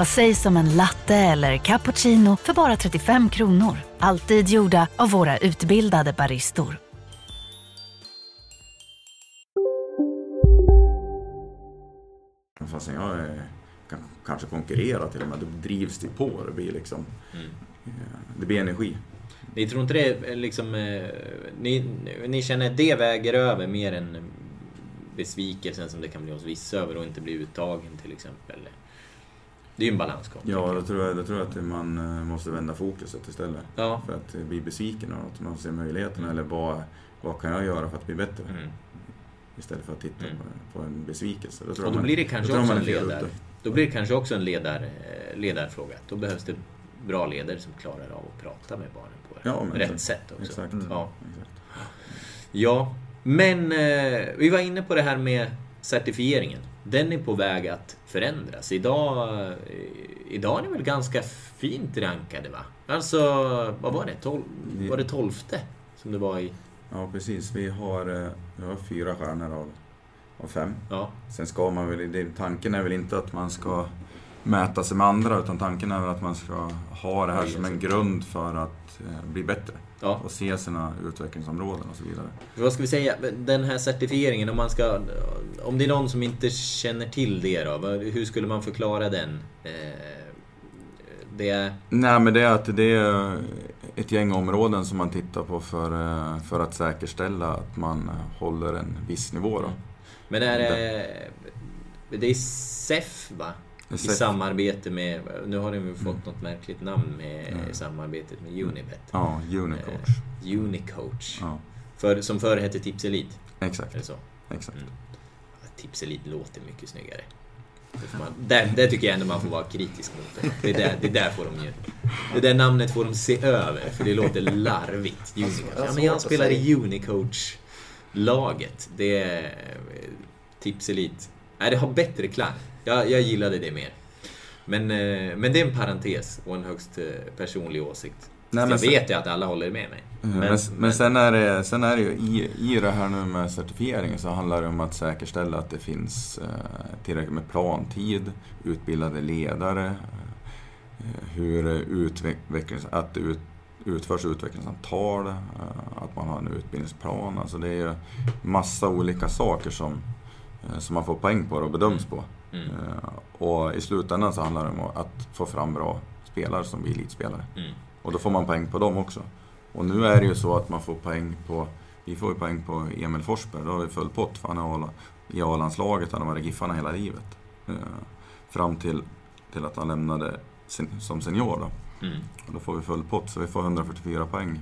Vad sägs om en latte eller cappuccino för bara 35 kronor? Alltid gjorda av våra utbildade baristor. Fastän jag är, kan kanske konkurrera till och med, då drivs det på. Det blir liksom... Mm. Det blir energi. Ni tror inte det liksom... eh, Ni, ni känner att det väger över mer än besvikelsen som det kan bli hos vissa över att inte bli uttagen till exempel? Det är ju en balansgång. Ja, då tror jag, då tror jag att man eh, måste vända fokuset istället. Ja. För att bli besviken och att man ser möjligheterna eller vad, vad kan jag göra för att bli bättre? Mm. Istället för att titta Mm. på, på en besvikelse. Då tror Och då man- blir det kanske också en ledare. Då blir det kanske också en ledar, ledarfråga. Då behövs det bra ledare som klarar av att prata med barnen på Ja, men rätt exakt. sätt också. Exakt. Ja. Exakt. ja, men eh, vi var inne på det här med certifieringen. Den är på väg att förändras. Idag, eh, idag är ni väl ganska fint rankade va? Alltså, vad var det? Tol- var det tolfte? Som det var i... Ja, precis. Vi har, eh, vi har fyra stjärnor av, av fem. Ja. Sen ska man väl, tanken är väl inte att man ska mäta sig med andra, utan tanken är väl att man ska ha det här som en grund för att eh, bli bättre. Ja. Och se sina utvecklingsområden och så vidare. Vad ska vi säga, den här certifieringen, om man ska... Om det är någon som inte känner till det då, hur skulle man förklara den? Eh, Det... Nej, men det är att det är ett gäng områden som man tittar på för, eh, för att säkerställa att man håller en viss nivå. Då. Men är det... Det är SEF va? I samarbete med... Nu har de ju fått något märkligt namn med samarbetet med Unibet. Ja, Unicoach. Eh, Unicoach. Ja, För, som förr hette Tips Elite. Är det exakt. så? exakt. Mm. Tips Elite låter mycket snyggare. Det, får man, där, där tycker jag ändå man får vara kritisk mot det. Det där, det där får de ju... Det där namnet får de se över, för det låter larvigt. Unicoach. Ja, men jag spelar i Unicoach-laget. Det är eh, Tips Elite. Nej, det har bättre klang. Jag, jag gillade det mer. Men, eh, men det är en parentes och en högst eh, personlig åsikt. Nej, jag men sen- vet ju att alla håller med mig. Men, men, men sen, är det, sen är det ju i, i det här nu med certifieringen så handlar det om att säkerställa att det finns eh, tillräckligt med plantid, utbildade ledare, hur utvecklings, att det ut, utförs utvecklingssamtal, att man har en utbildningsplan. Alltså det är ju massa olika saker som, som man får poäng på och bedöms på. Mm. Eh, och i slutändan så handlar det om att få fram bra spelare som blir elitspelare. Mm. Och då får man poäng på dem också. Och nu är det ju så att man får poäng på, vi får ju poäng på Emil Forsberg, då har vi full pott för han är i A-landslaget, han har varit Giffarna hela livet. Eh, fram till, till att han lämnade sen, som senior då. Mm. Och då får vi full pott, så vi får 144 poäng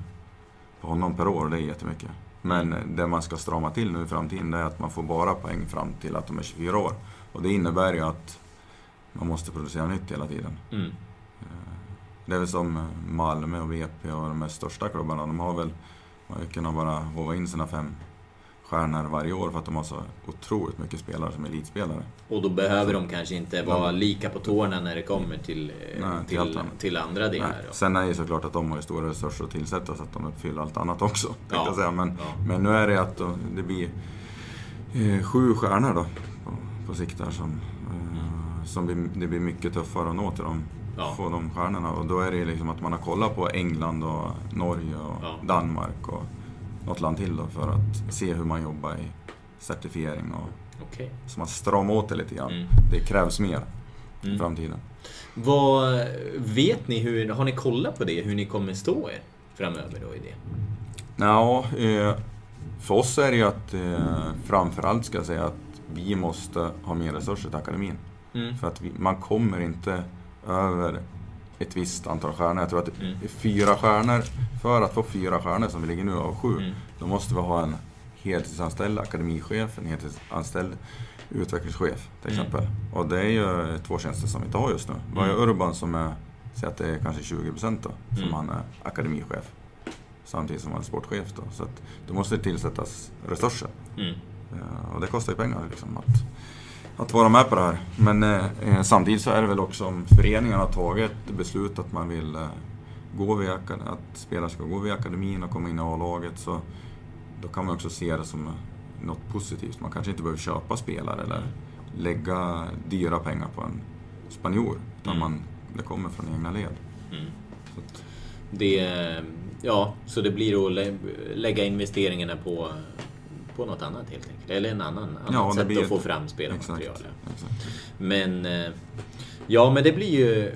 på honom per år, det är jättemycket. Men det man ska strama till nu i framtiden, det är att man får bara poäng fram till att de är 24 år. Och det innebär ju att man måste producera nytt hela tiden. Mm. Det är väl som Malmö och VP och de här största klubbarna. De har väl man kunnat bara håva in sina fem stjärnor varje år för att de har så otroligt mycket spelare som elitspelare. Och då behöver de kanske inte vara lika på tårna när det kommer till, eh, Nej, till till, till andra delar. Nej. Sen är det ju såklart att de har stora resurser att tillsätta så att de uppfyller allt annat också. Ja. Men, Ja. men nu är det att då, det blir eh, sju stjärnor då på, sikt där som, eh, som blir, det blir mycket tuffare att nå till dem. Ja. Få de stjärnorna. Och då är det liksom att man har kollat på England och Norge och Ja. Danmark och något land till då för att se hur man jobbar i certifiering och Okej. så man stramar åt det lite grann. Mm. Det krävs mer i Mm. framtiden. Vad, vet ni hur, har ni kollat på det, hur ni kommer stå er framöver då i det? Ja, eh, för oss är det ju att eh, framförallt ska jag säga att vi måste ha mer resurser till akademin. Mm. För att vi, man kommer inte över ett visst antal stjärnor. Jag tror att Mm. fyra stjärnor. För att få fyra stjärnor som vi ligger nu av sju, Mm. då måste vi ha en heltidsanställd akademichef, en heltidsanställd utvecklingschef till Mm. exempel. Och det är ju två tjänster som vi inte har just nu. Vi har ju Mm. Urban som är, säg att det är kanske 20% då, som Mm. han är akademichef. Samtidigt som han är sportchef då. Så att det måste tillsättas resurser. Eh, Och det kostar ju pengar liksom att, att vara med på det här. Men eh, eh, samtidigt så är det väl också om föreningen har tagit beslut att man vill eh, gå via, att spelare ska gå via akademin och komma in i A-laget så då kan man också se det som eh, något positivt. Man kanske inte behöver köpa spelare eller lägga dyra pengar på en spanjor. Utan Mm. man, det kommer från egna led. Mm. Att, Det, ja, så det blir att lä- lägga investeringarna på, på något annat helt enkelt. Eller en annan, annat Ja, det sätt att få fram spelarmaterial. Men, eh, ja men det blir ju,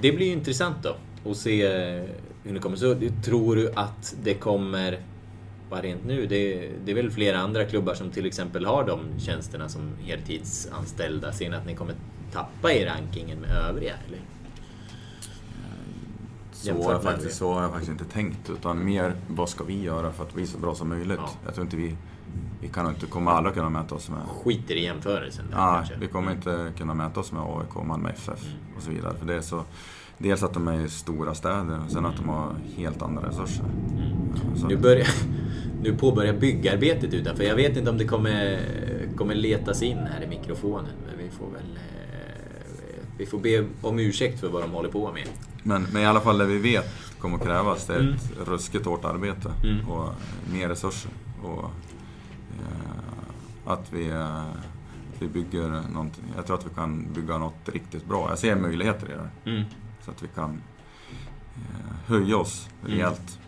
det blir ju intressant då att se eh, hur det kommer. Så tror du att det kommer, vad rent nu, det, det är väl flera andra klubbar som till exempel har de tjänsterna som heltidsanställda. Ser ni att ni kommer tappa i rankingen med övriga? Eller? Så har, jag faktiskt, så har jag faktiskt inte tänkt. Utan mer, vad ska vi göra för att bli så bra som möjligt? Ja. Jag tror inte vi... Vi kan inte, kommer aldrig kunna mäta oss med... Skiter i jämförelsen där, kanske. vi kommer inte kunna mäta oss med AIK, Malmö FF Mm. och så vidare. För det är så... Dels att de är i stora städer och sen att de har helt andra resurser. Så, Nu, börjar, nu påbörjar byggarbetet utanför. Jag vet inte om det kommer, kommer letas in här i mikrofonen. Men vi får väl... eh, Vi får be om ursäkt för vad de håller på med. Men, men i alla fall det vi vet kommer att krävas, det är Mm. ett ruskigt hårt arbete Mm. och mer resurser. Och, eh, att vi, eh, att vi bygger någonting. Jag tror att vi kan bygga något riktigt bra. Jag ser möjligheter i det. Mm. Så att vi kan eh, höja oss Mm. rejält.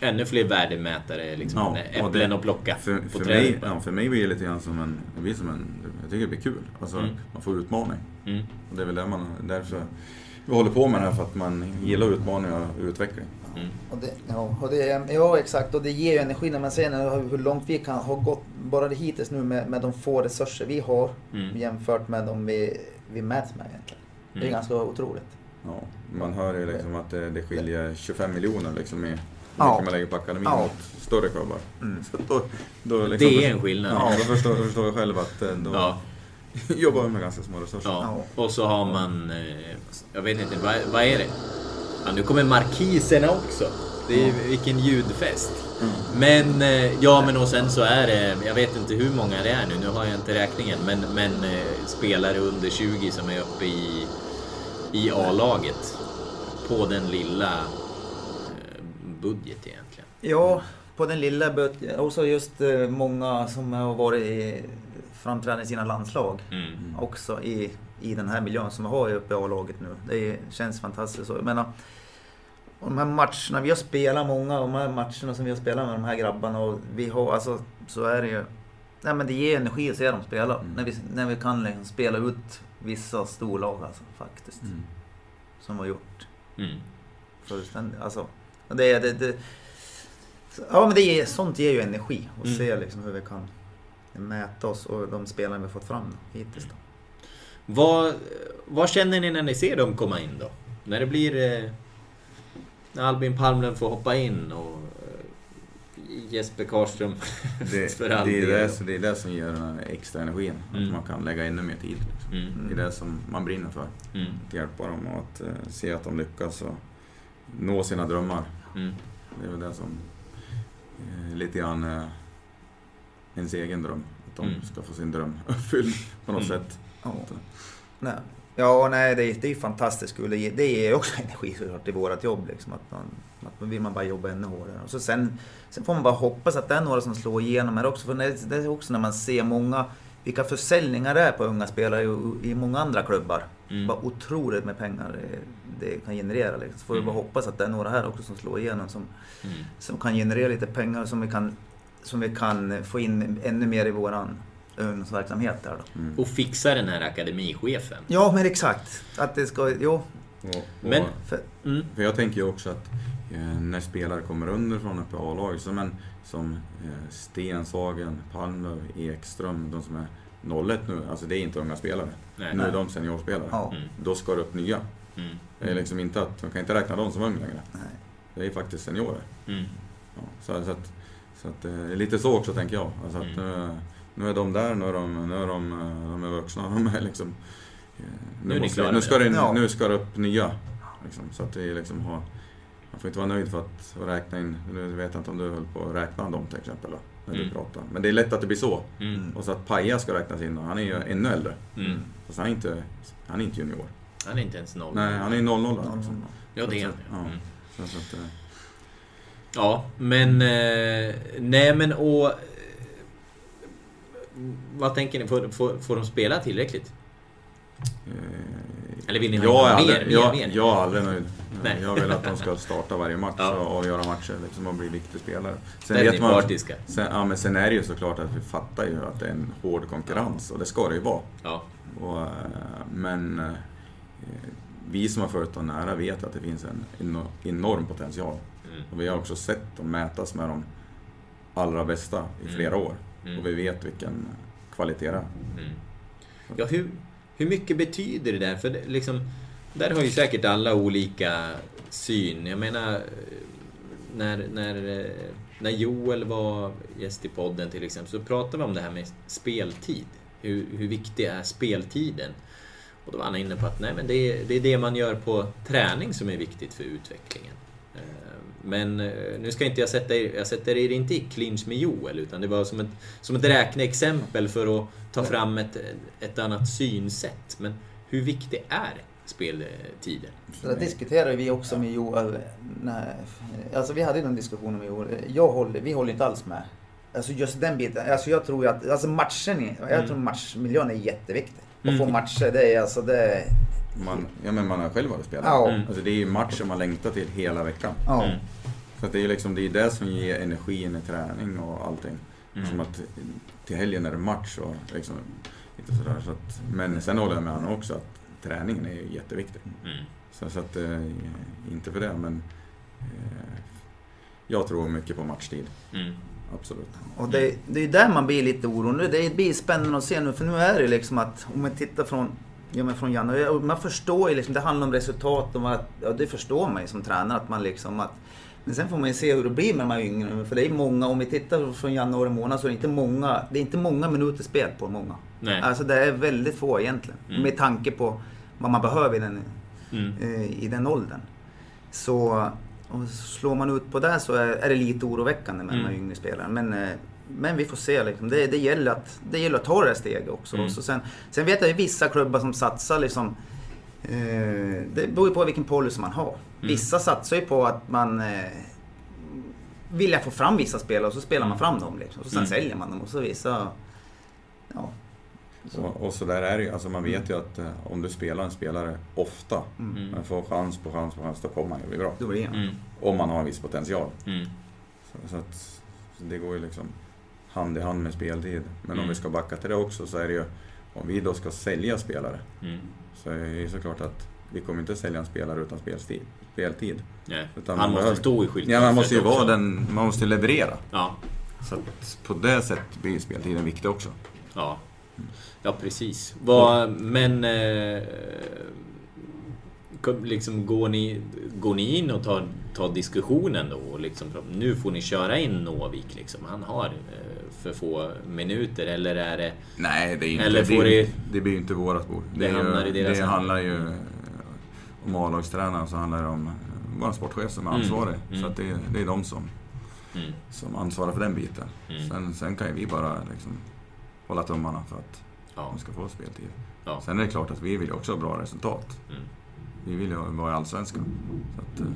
Ännu fler värdemätare, liksom Ja, äpplen det- att plocka För, på för, trädet. mig, ja, för mig blir det lite grann som en, det blir som en, jag tycker det blir kul. Alltså, Mm. man får utmaning. Mm. Och det är väl det man, därför vi håller på med det här, för att man gillar utmaningar och utveckling. Mm. Och det, ja, och det, ja, exakt. Och det ger ju energi när man ser hur långt vi kan ha gått bara det hittills nu med, med de få resurser vi har Mm. jämfört med de vi, vi mäts med egentligen. Det är Mm. ganska otroligt. Ja, man hör ju liksom att det, det skiljer 25 miljoner liksom i hur Ja. mycket man lägger på akademin Ja. mot större klubbar. Mm. Så då, då liksom, Det är en skillnad. Ja, då förstår, förstår jag själv att eh, då Ja. jobbar med ganska små resurser. Ja. Och så har man... eh, Jag vet inte, vad, vad är det? Ja, nu kommer markiserna också. Det är, vilken ljudfest. Men, eh, ja men och sen så är det, jag vet inte hur många det är nu, nu har jag inte räkningen, men, men eh, spelare under 20 som är uppe i, i A-laget. På den lilla budget egentligen. Ja, på den lilla budgeten. Också just eh, många som har varit i framträdande i sina landslag. Mm. Också i, i den här miljön som vi har uppe i A-laget nu. Det känns fantastiskt. Så, Jag menar, och de här matcherna, vi har spelat många av de här matcherna som vi har spelat med de här grabbarna och vi har, alltså så är det ju. Nej men det ger energi att se dem spela. Mm. När, vi, när vi kan liksom spela ut vissa storlag alltså faktiskt. Mm. Som har gjort Mm. fullständigt. Alltså, det, det, det, ja men det ger, sånt ger ju energi. att Mm. se liksom hur vi kan mäta oss och de spelarna vi har fått fram hittills. Då. Vad, vad känner ni när ni ser dem komma in då? När det blir... Eh, när Albin Palmlöv får hoppa in och eh, Jesper Karlström Det, för all det, är det, så det är det som ger den här extra energin. Mm. Att man kan lägga ännu mer tid. Liksom. Mm. Det är det som man brinner för. Mm. Att hjälpa dem och att eh, se att de lyckas och nå sina drömmar. Mm. Det är väl det som eh, lite grann eh, ens egen dröm. Att de Mm. ska få sin dröm uppfylld på något Mm. sätt. Ja. Nej. Ja, nej, det är, det är fantastiskt kul. Det ger, det ger också energi såklart i vårt jobb. Liksom, att man, att man vill man bara jobba ännu hårdare. Och så sen, sen får man bara hoppas att det är några som slår igenom här också. För det, det är också när man ser många, vilka försäljningar det är på unga spelare i, i många andra klubbar. Mm. Vad otroligt med pengar det, det kan generera. Liksom. Så får vi Mm. bara hoppas att det är några här också som slår igenom. Som, Mm. som kan generera lite pengar som vi kan, som vi kan få in ännu mer i våran ungdomsverksamhet där då. Mm. Och fixa den här akademichefen. Ja, men exakt. Att det ska... Jo. Och, och, Men- För, Mm. För jag tänker ju också att eh, när spelare kommer underifrån uppe i A-laget, som, en, som eh, Stenshagen, Palmlöv, Ekström, de som är 01 nu, alltså det är inte unga spelare. Nej. nu är de seniorspelare. ja. Mm. Då ska det upp nya. Mm. Det är liksom inte att, man kan inte räkna dem som unga längre. Nej. Det är faktiskt seniorer. Mm. Ja, så, så att, så att, eh, lite så också tänker jag. Alltså att Mm. nu, nu är de där, nu är de, nu är de, eh, de är vuxna. De är liksom, eh, Nu är ni måste, nu, ska det. det, Ja. nu ska det upp nya. Liksom, så att det liksom har, man får inte vara nöjd för att räkna in, nu vet jag inte om du höll på att räkna dem till exempel då, när Mm. du pratar. Men det är lätt att det blir så. Mm. Och så att Paja ska räknas in och han är ju ännu äldre. Mm. Fast han är inte, han är inte junior. Han är inte ens noll. Nej, han är 00 liksom. Ja, det är han. Ja. Mm. Så, så att, eh, Ja, men... Eh, nej, men och... eh, Vad tänker ni? Får, får, får de spela tillräckligt? Eh, Eller vill ni ha Jag aldrig, mer, mer, jag, mer? jag är aldrig nöjd. Nej. Jag vill att de ska starta varje match Ja. och avgöra matcher liksom, och bli viktig spelare. Sen är vet man- partiska. Sen, ja, men sen är det ju såklart att vi fattar ju att det är en hård konkurrens och det ska det ju vara. Ja. Och, eh, men vi som har följt dem nära vet att det finns en eno- enorm potential. Mm. Och vi har också sett dem mätas med de allra bästa i Mm. flera år. Mm. Och vi vet vilken kvalitet det är. Mm. Ja, hur, hur mycket betyder det där? För det, liksom, där har ju säkert alla olika syn. Jag menar, när, när, eh, när Joel var gäst i podden till exempel så pratade vi om det här med speltid. Hur, hur viktig är speltiden? Och då var han inne på att nej, men det, är, det är det man gör på träning som är viktigt för utvecklingen. Men eh, nu ska inte jag sätta er, jag sätter er inte i clinch med Joel utan det var som ett, som ett räkneexempel för att ta fram ett, ett annat synsätt. Men hur viktig är speltiden? Så där diskuterade vi också med Joel. Nej, alltså vi hade någon diskussion med Joel. Jag håller, vi håller inte alls med. Alltså just den biten. Alltså jag tror ju att alltså matchen, är- jag Mm. tror matchmiljön är jätteviktig. Att Mm. få matcher, det är alltså det... Man, ja, men man har själv varit spelare. Ja. Mm. Alltså, det är ju matcher man längtar till hela veckan. Ja. Mm. Så att det är ju liksom, det är det som ger energin i träning och allting. Mm. Som att till helgen är det match och liksom, lite sådär. Så att, men sen håller jag med honom också att träningen är ju jätteviktig. Mm. Så, så att, eh, inte för det, men eh, jag tror mycket på matchtid. Mm. Absolut. Och det, det är ju där man blir lite orolig. Det blir spännande att se nu, för nu är det liksom att om man tittar från Ja men från januari, man förstår ju liksom, det handlar om resultat och att, ja det förstår man ju som tränare att man liksom att Men sen får man ju se hur det blir med de här yngre, för det är många, om vi tittar från januari månad så är det inte många, det är inte många minuter spel på många. Nej. Alltså det är väldigt få egentligen, Mm. med tanke på vad man behöver i den, Mm. eh, i den åldern. Så och slår man ut på det så är, är det lite oroväckande med de här Mm. yngre spelarna. Men, eh, men vi får se. Liksom. Det, det, gäller att, det gäller att ta det här steget också. Mm. Så sen, sen vet jag ju vissa klubbar som satsar liksom eh, Det beror ju på vilken policy man har. Vissa satsar ju på att man eh, vill få fram vissa spelare och så spelar man fram dem. Liksom. Och sen Mm. säljer man dem. Och så vissa... Ja. Och, och så där är det ju. Alltså man vet ju att eh, om du spelar en spelare ofta, Mm. men får chans på chans på chans, då kommer han ju bli bra. Då blir det. Mm. Om man har en viss potential. Mm. Så, så att så det går ju liksom hand i hand med speltid. Men Mm. om vi ska backa till det också så är det ju, om vi då ska sälja spelare, Mm. så är det ju såklart att vi kommer inte sälja en spelare utan speltid. speltid. Nej. Utan Han måste behöver- stå i skylten. Ja, man måste ju vara den, man måste leverera. Ja. Så att på det sättet blir speltiden viktig också. Ja, ja precis. Vad, men... Eh, liksom, går, ni, går ni in och tar, tar diskussionen då? Och liksom, nu får ni köra in Novik. Liksom. Han har eh, för få minuter. Eller är det... Nej, det är inte, Eller det, får är, det- det blir ju inte vårat bord. Det är hamnar ju, i deras Det hand. handlar ju eh, om A-lagstränaren så handlar det om eh, vår sportchef som är Mm, ansvarig. mm. Så att det, det är de som, Mm, som ansvarar för den biten. Mm. Sen, sen kan ju vi bara liksom hålla tummarna för att ja, de ska få speltid. ja. Sen är det klart att vi vill ju också ha bra resultat. Mm. Vi vill ju vara i Allsvenskan. Så att, eh,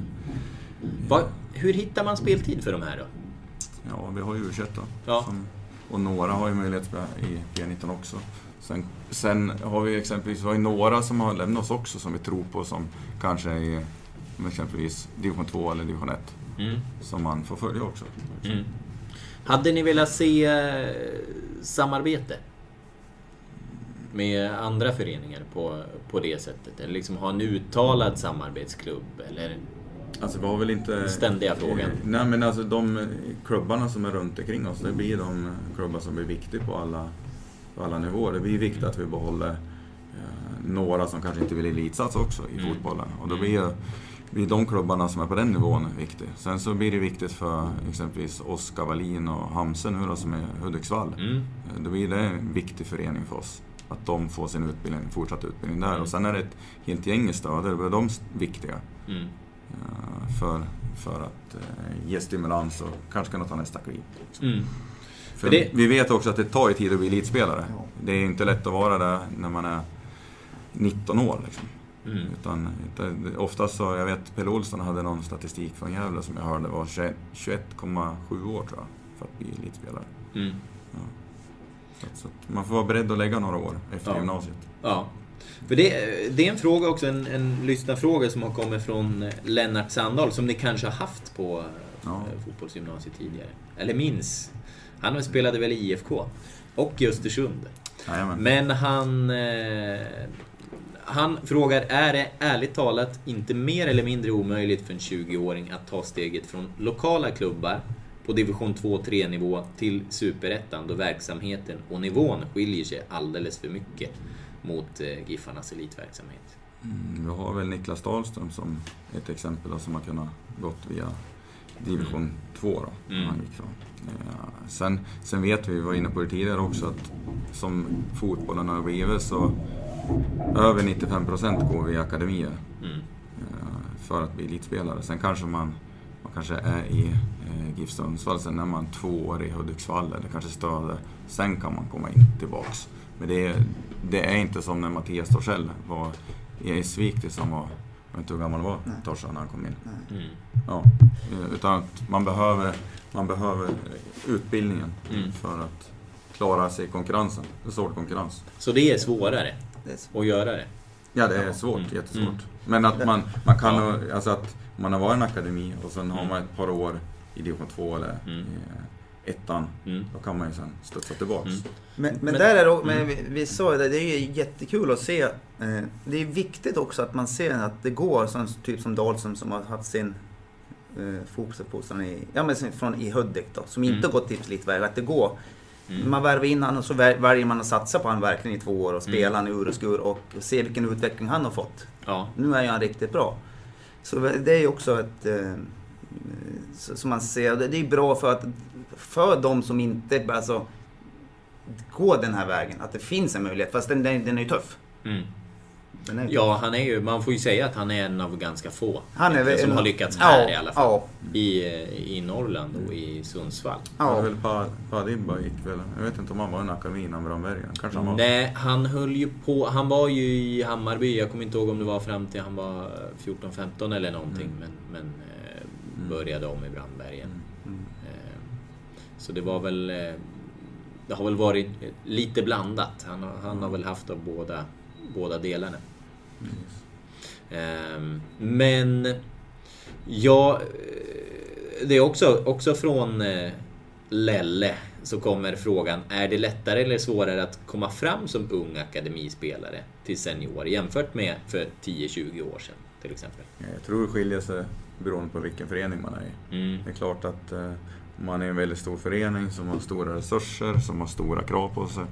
Vad, hur hittar man speltid för de här då? Ja, vi har ju U21 då. Ja. Som, och några har ju möjlighet att spela i P19 också. Sen, sen har vi exempelvis vi har några som har lämnat oss också som vi tror på som kanske är i exempelvis division 2 eller division 1. Mm. Som man får följa också. Mm. Hade ni velat se eh, samarbete? Med andra föreningar på, på det sättet? Eller liksom ha en uttalad samarbetsklubb? Eller Alltså vi har väl inte... Ständiga frågan. Nej men alltså de klubbarna som är runt omkring oss, det blir de klubbar som blir viktiga på alla, på alla nivåer. Det blir viktigt att vi behåller eh, några som kanske inte vill elitsatsa också i Mm. fotbollen. Och då blir, ju- blir de klubbarna som är på den nivån viktiga. Sen så blir det viktigt för exempelvis Oskar Wallin och Hamsen nu då, som är Hudiksvall. Mm. Då blir det en viktig förening för oss. Att de får sin utbildning, fortsatt utbildning där. Mm. Och sen är det ett helt gäng i då är de viktiga. Mm. Eh, för, för att eh, ge stimulans och kanske kunna ta nästa kliv. Mm. För det- Vi vet också att det tar ju tid att bli elitspelare. Ja. Det är inte lätt att vara där när man är 19 år. Liksom. Mm. Utan, utan, oftast så, jag vet Pelle Olsson hade någon statistik från Gävle som jag hörde var 21 21,7 år tror jag, för att bli elitspelare. Mm. Så, att, så att man får vara beredd att lägga några år efter Ja. gymnasiet. Ja. För det, det är en fråga också, en, en lyssnarfråga som har kommit från Lennart Sandahl, som ni kanske har haft på ja. fotbollsgymnasiet tidigare. Eller minns. Han spelade väl i IFK och i Östersund. Jajamän. Men han... Eh, han frågar, är det ärligt talat inte mer eller mindre omöjligt för en 20-åring att ta steget från lokala klubbar på division 2-3 nivå till superettan då verksamheten och nivån skiljer sig alldeles för mycket mot eh, Giffarnas elitverksamhet? Mm, vi har väl Niklas Dahlström som ett exempel då, som har kunnat gått via division 2 mm. då, mm. han gick från. Eh, sen, sen vet vi, vi var inne på det tidigare också, att som fotbollen har blivit så över 95% går via akademier mm. Eh, för att bli elitspelare. Sen kanske man, man kanske är i eh, GIF Sundsvall, sen är man två år i Hudiksvall eller kanske Stöde. Sen kan man komma in tillbaks. Men det är, det är inte som när Mattias Torssell var i han var jag vet inte hur gammal var Torsa när han kom in. Mm. Ja, eh, utan att man behöver, man behöver utbildningen mm. för att klara sig i konkurrensen. Det är svår konkurrens. Så det är svårare, det är svårt. att göra det? Ja, det är svårt. Mm. Jättesvårt. Mm. Men att man, man kan... Ja. Alltså att man har varit i en akademi och sen har mm. man ett par år i division 2 eller mm. i ettan. Mm. Då kan man ju sen studsa tillbaks. Mm. Men, men, men, där är det, men vi, vi sa det, det är ju jättekul att se. Eh, det är viktigt också att man ser att det går, sån typ som Dahlström som har haft sin eh, fotbollsuppfostran i, ja, men från, i Hudik då, som inte mm. gått tipslitväg. Att det går. Mm. Man värvar in honom och så väljer man att satsa på honom verkligen i två år och spela mm. ur och skur och se vilken utveckling han har fått. Ja. Nu är ju han riktigt bra. Så det är ju också ett... Eh, som man ser, det är bra för att för de som inte alltså, går den här vägen, att det finns en möjlighet. Fast den, den, den är ju tuff. Mm. Är ja, han är ju, man får ju säga att han är en av ganska få. Han är väl, som en, har lyckats här ja, i alla fall. Ja. I, I Norrland och i Sundsvall. Ja. väl Padimba gick väl, jag vet inte om han var i en akademi innan Brandbergen. Kanske han var. Nej, han höll ju på, han var ju i Hammarby, jag kommer inte ihåg om det var fram till han var 14-15 eller någonting. Mm. Men, men eh, mm. började om i Brandbergen. Så det var väl... Eh, det har väl varit lite blandat. Han har, han har väl haft av båda, båda delarna. Mm. Men... Ja... Eh, det är också, också från eh, Lelle så kommer frågan, är det lättare eller svårare att komma fram som ung akademispelare till senior jämfört med för 10-20 år sedan till exempel? Jag tror det skiljer sig beroende på vilken förening man är i. Mm. Det är klart att man är en väldigt stor förening som har stora resurser, som har stora krav på sig.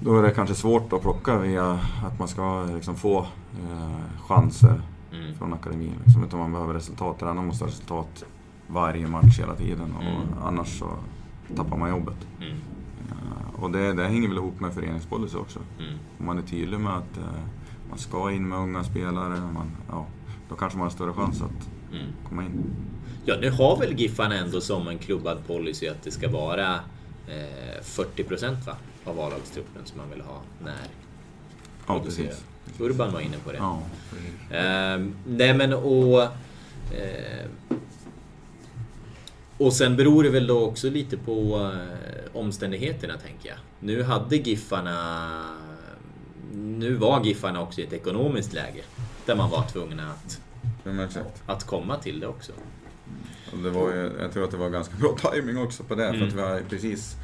Då är det kanske svårt att plocka via att man ska liksom få eh, chanser mm. från akademin. Liksom, utan man behöver resultat. Tränaren måste ha resultat varje match hela tiden och mm. annars så tappar man jobbet. Mm. Uh, och det, det hänger väl ihop med föreningspolicy också. Mm. Om man är tydlig med att uh, man ska in med unga spelare, man, ja, då kanske man har större chans att mm. komma in. Ja, nu har väl Giffarna ändå som en klubbad policy att det ska vara eh, 40 va? av A-lagstruppen som man vill ha när Ja, precis. Urban var inne på det. Ja, eh, nej men och... Eh, och sen beror det väl då också lite på eh, omständigheterna tänker jag. Nu hade Giffarna... Nu var Giffarna också i ett ekonomiskt läge där man var tvungna att, att komma till det också. Det var ju, jag tror att det var ganska bra timing också på det, mm. för att vi har precis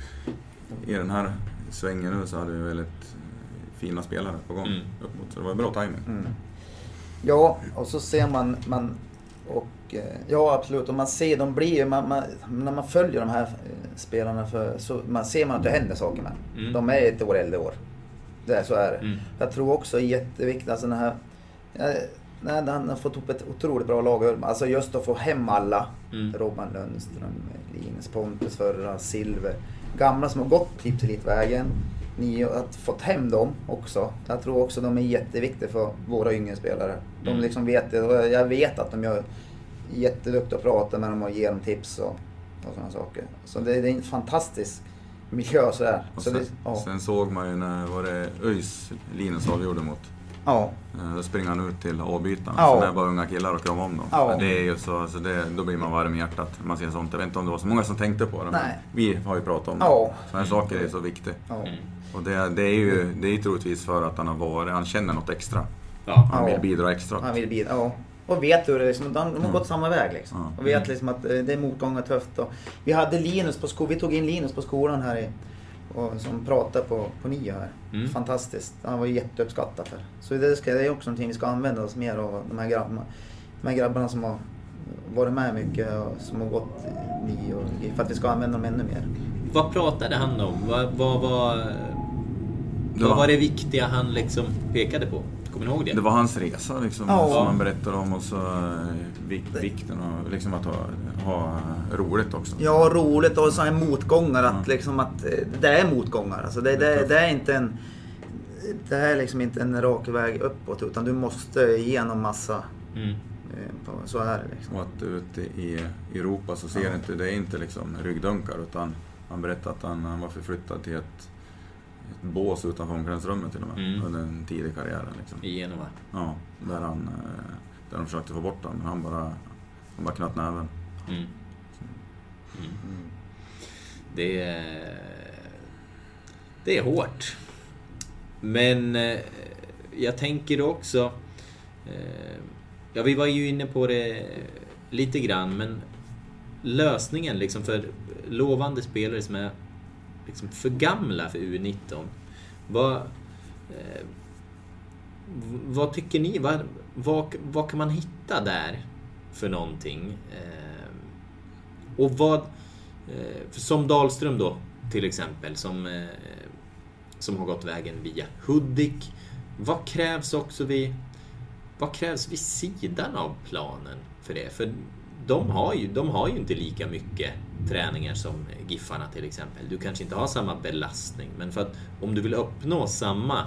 i den här svängen nu så hade vi väldigt fina spelare på gång mm. uppåt, så det var bra timing. Mm. Ja, och så ser man, man och, eh, ja absolut, och man ser, de blir man, man, när man följer de här eh, spelarna för, så man ser man att det händer saker med mm. De är ett år äldre år. Det, så är det. Mm. Jag tror också jätteviktigt, alltså den här Nej, han har fått ihop ett otroligt bra lag. Alltså just att få hem alla. Mm. Robban Lundström, Linus Pontus förra, Silver. Gamla som har gått typ till vägen Ni har fått hem dem också. Jag tror också de är jätteviktiga för våra yngre spelare. De mm. liksom vet det. Jag vet att de gör jätteduktiga att prata med dem och ge dem tips och, och sådana saker. Så det, det är en fantastisk miljö sådär. Och sen, så det, ja. sen såg man ju när var det ÖIS Linus avgjorde mot Ja. Eh, Då springer han ut till avbytarna. Ja. Så det är bara unga killar och krama om dem. Ja. Det är ju så, alltså det, då blir man varm i hjärtat. Man ser sånt. Jag vet inte om det var så många som tänkte på det. Men Nej. vi har ju pratat om det. Ja. Sådana här saker är så viktigt. Ja. Och det, det är ju det är troligtvis för att han har varit, han känner något extra. Ja. Han vill bidra extra. Han vill bidra, ja. Och vet hur det är, liksom, de, de har gått samma väg liksom. Ja. Och vet liksom att eh, det är motgång och tufft. Och vi hade Linus på skolan, vi tog in Linus på skolan här i, och, som pratade på, på nio här. Mm. Fantastiskt. Han var jätteuppskattad för. Så det, ska, det är också någonting vi ska använda oss mer av. De här grabbarna, de här grabbarna som har varit med mycket och som har gått nio och, för att vi ska använda dem ännu mer. Vad pratade han om? Vad, vad, vad, vad var det viktiga han liksom pekade på? Kommer ni ihåg det? Det var hans resa liksom, Ja. som han berättade om och så eh, vik, vikten av liksom, att ha, ha roligt också. Ja, roligt och så här motgångar. Att, liksom att, eh, det är motgångar. Alltså det, det, det är inte en... Det här är liksom inte en rak väg uppåt utan du måste igenom massa... Mm. eh, Så är det liksom. Och att ute i Europa så ser inte, det är inte liksom ryggdunkar utan han berättade att han, han var förflyttad till ett, ett bås utanför omklädningsrummet till och med Mm. under en tidig karriär. Liksom. I Genova. Ja, där, han, eh, där de försökte få bort honom men han bara, han bara knöt näven. Mm. Mm. Det är... Det är hårt. Men eh, jag tänker också... Eh, ja, vi var ju inne på det lite grann, men lösningen liksom för lovande spelare som är liksom för gamla för U19. Vad, eh, vad tycker ni? Vad, vad, vad kan man hitta där för någonting? Eh, och vad... Eh, som Dahlström då, till exempel, som, eh, som har gått vägen via Hudik. Vad krävs också vid... Vad krävs vid sidan av planen för det? För de har ju, de har ju inte lika mycket träningar som Giffarna till exempel. Du kanske inte har samma belastning, men för att om du vill uppnå samma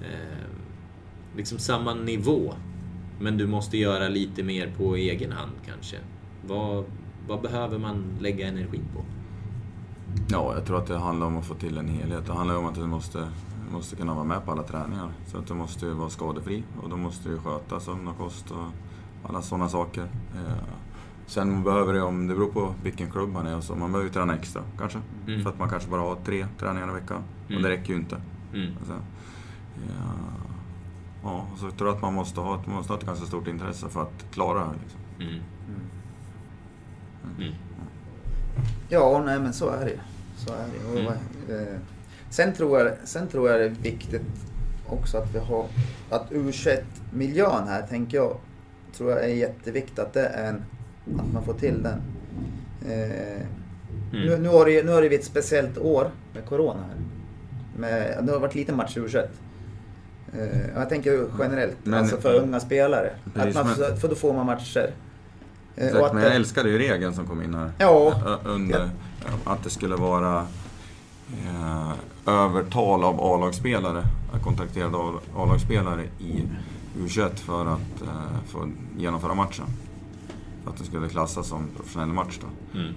eh, liksom samma nivå, men du måste göra lite mer på egen hand kanske. Vad, vad behöver man lägga energi på? Ja, jag tror att det handlar om att få till en helhet. Det handlar om att du måste, du måste kunna vara med på alla träningar. Så att du måste vara skadefri och då måste du sköta sömn och kost och alla sådana saker. Eh, Sen behöver det, om det beror på vilken klubb man är, och så man behöver träna extra kanske. Mm. För att man kanske bara har tre träningar i veckan. Mm. Och det räcker ju inte. Mm. Alltså, ja, ja, och så tror jag att man måste ha, ett- man måste ha ett ganska stort intresse för att klara det här. Liksom. Mm. Mm. Ja, nej men så är det. Så är det. Och, Mm. eh, sen, tror jag, sen tror jag det är viktigt också att vi har... Att U21-miljön här, tänker jag, tror jag är jätteviktigt att det är en... Att man får till den. Eh, Mm. nu, nu, har det, nu har det blivit ett speciellt år med Corona här. Med, det har varit lite match i U21. Eh, jag tänker generellt, Men- alltså för unga spelare. Precis, att man, men- för då får man matcher. Eh, Exakt, men jag det- älskade ju regeln som kom in här. Ja. Under, Att det skulle vara eh, övertal av A-lagsspelare, kontrakterade A- A-lagsspelare i U21 för att eh, få genomföra matchen. För att det skulle klassas som professionell match då. Mm.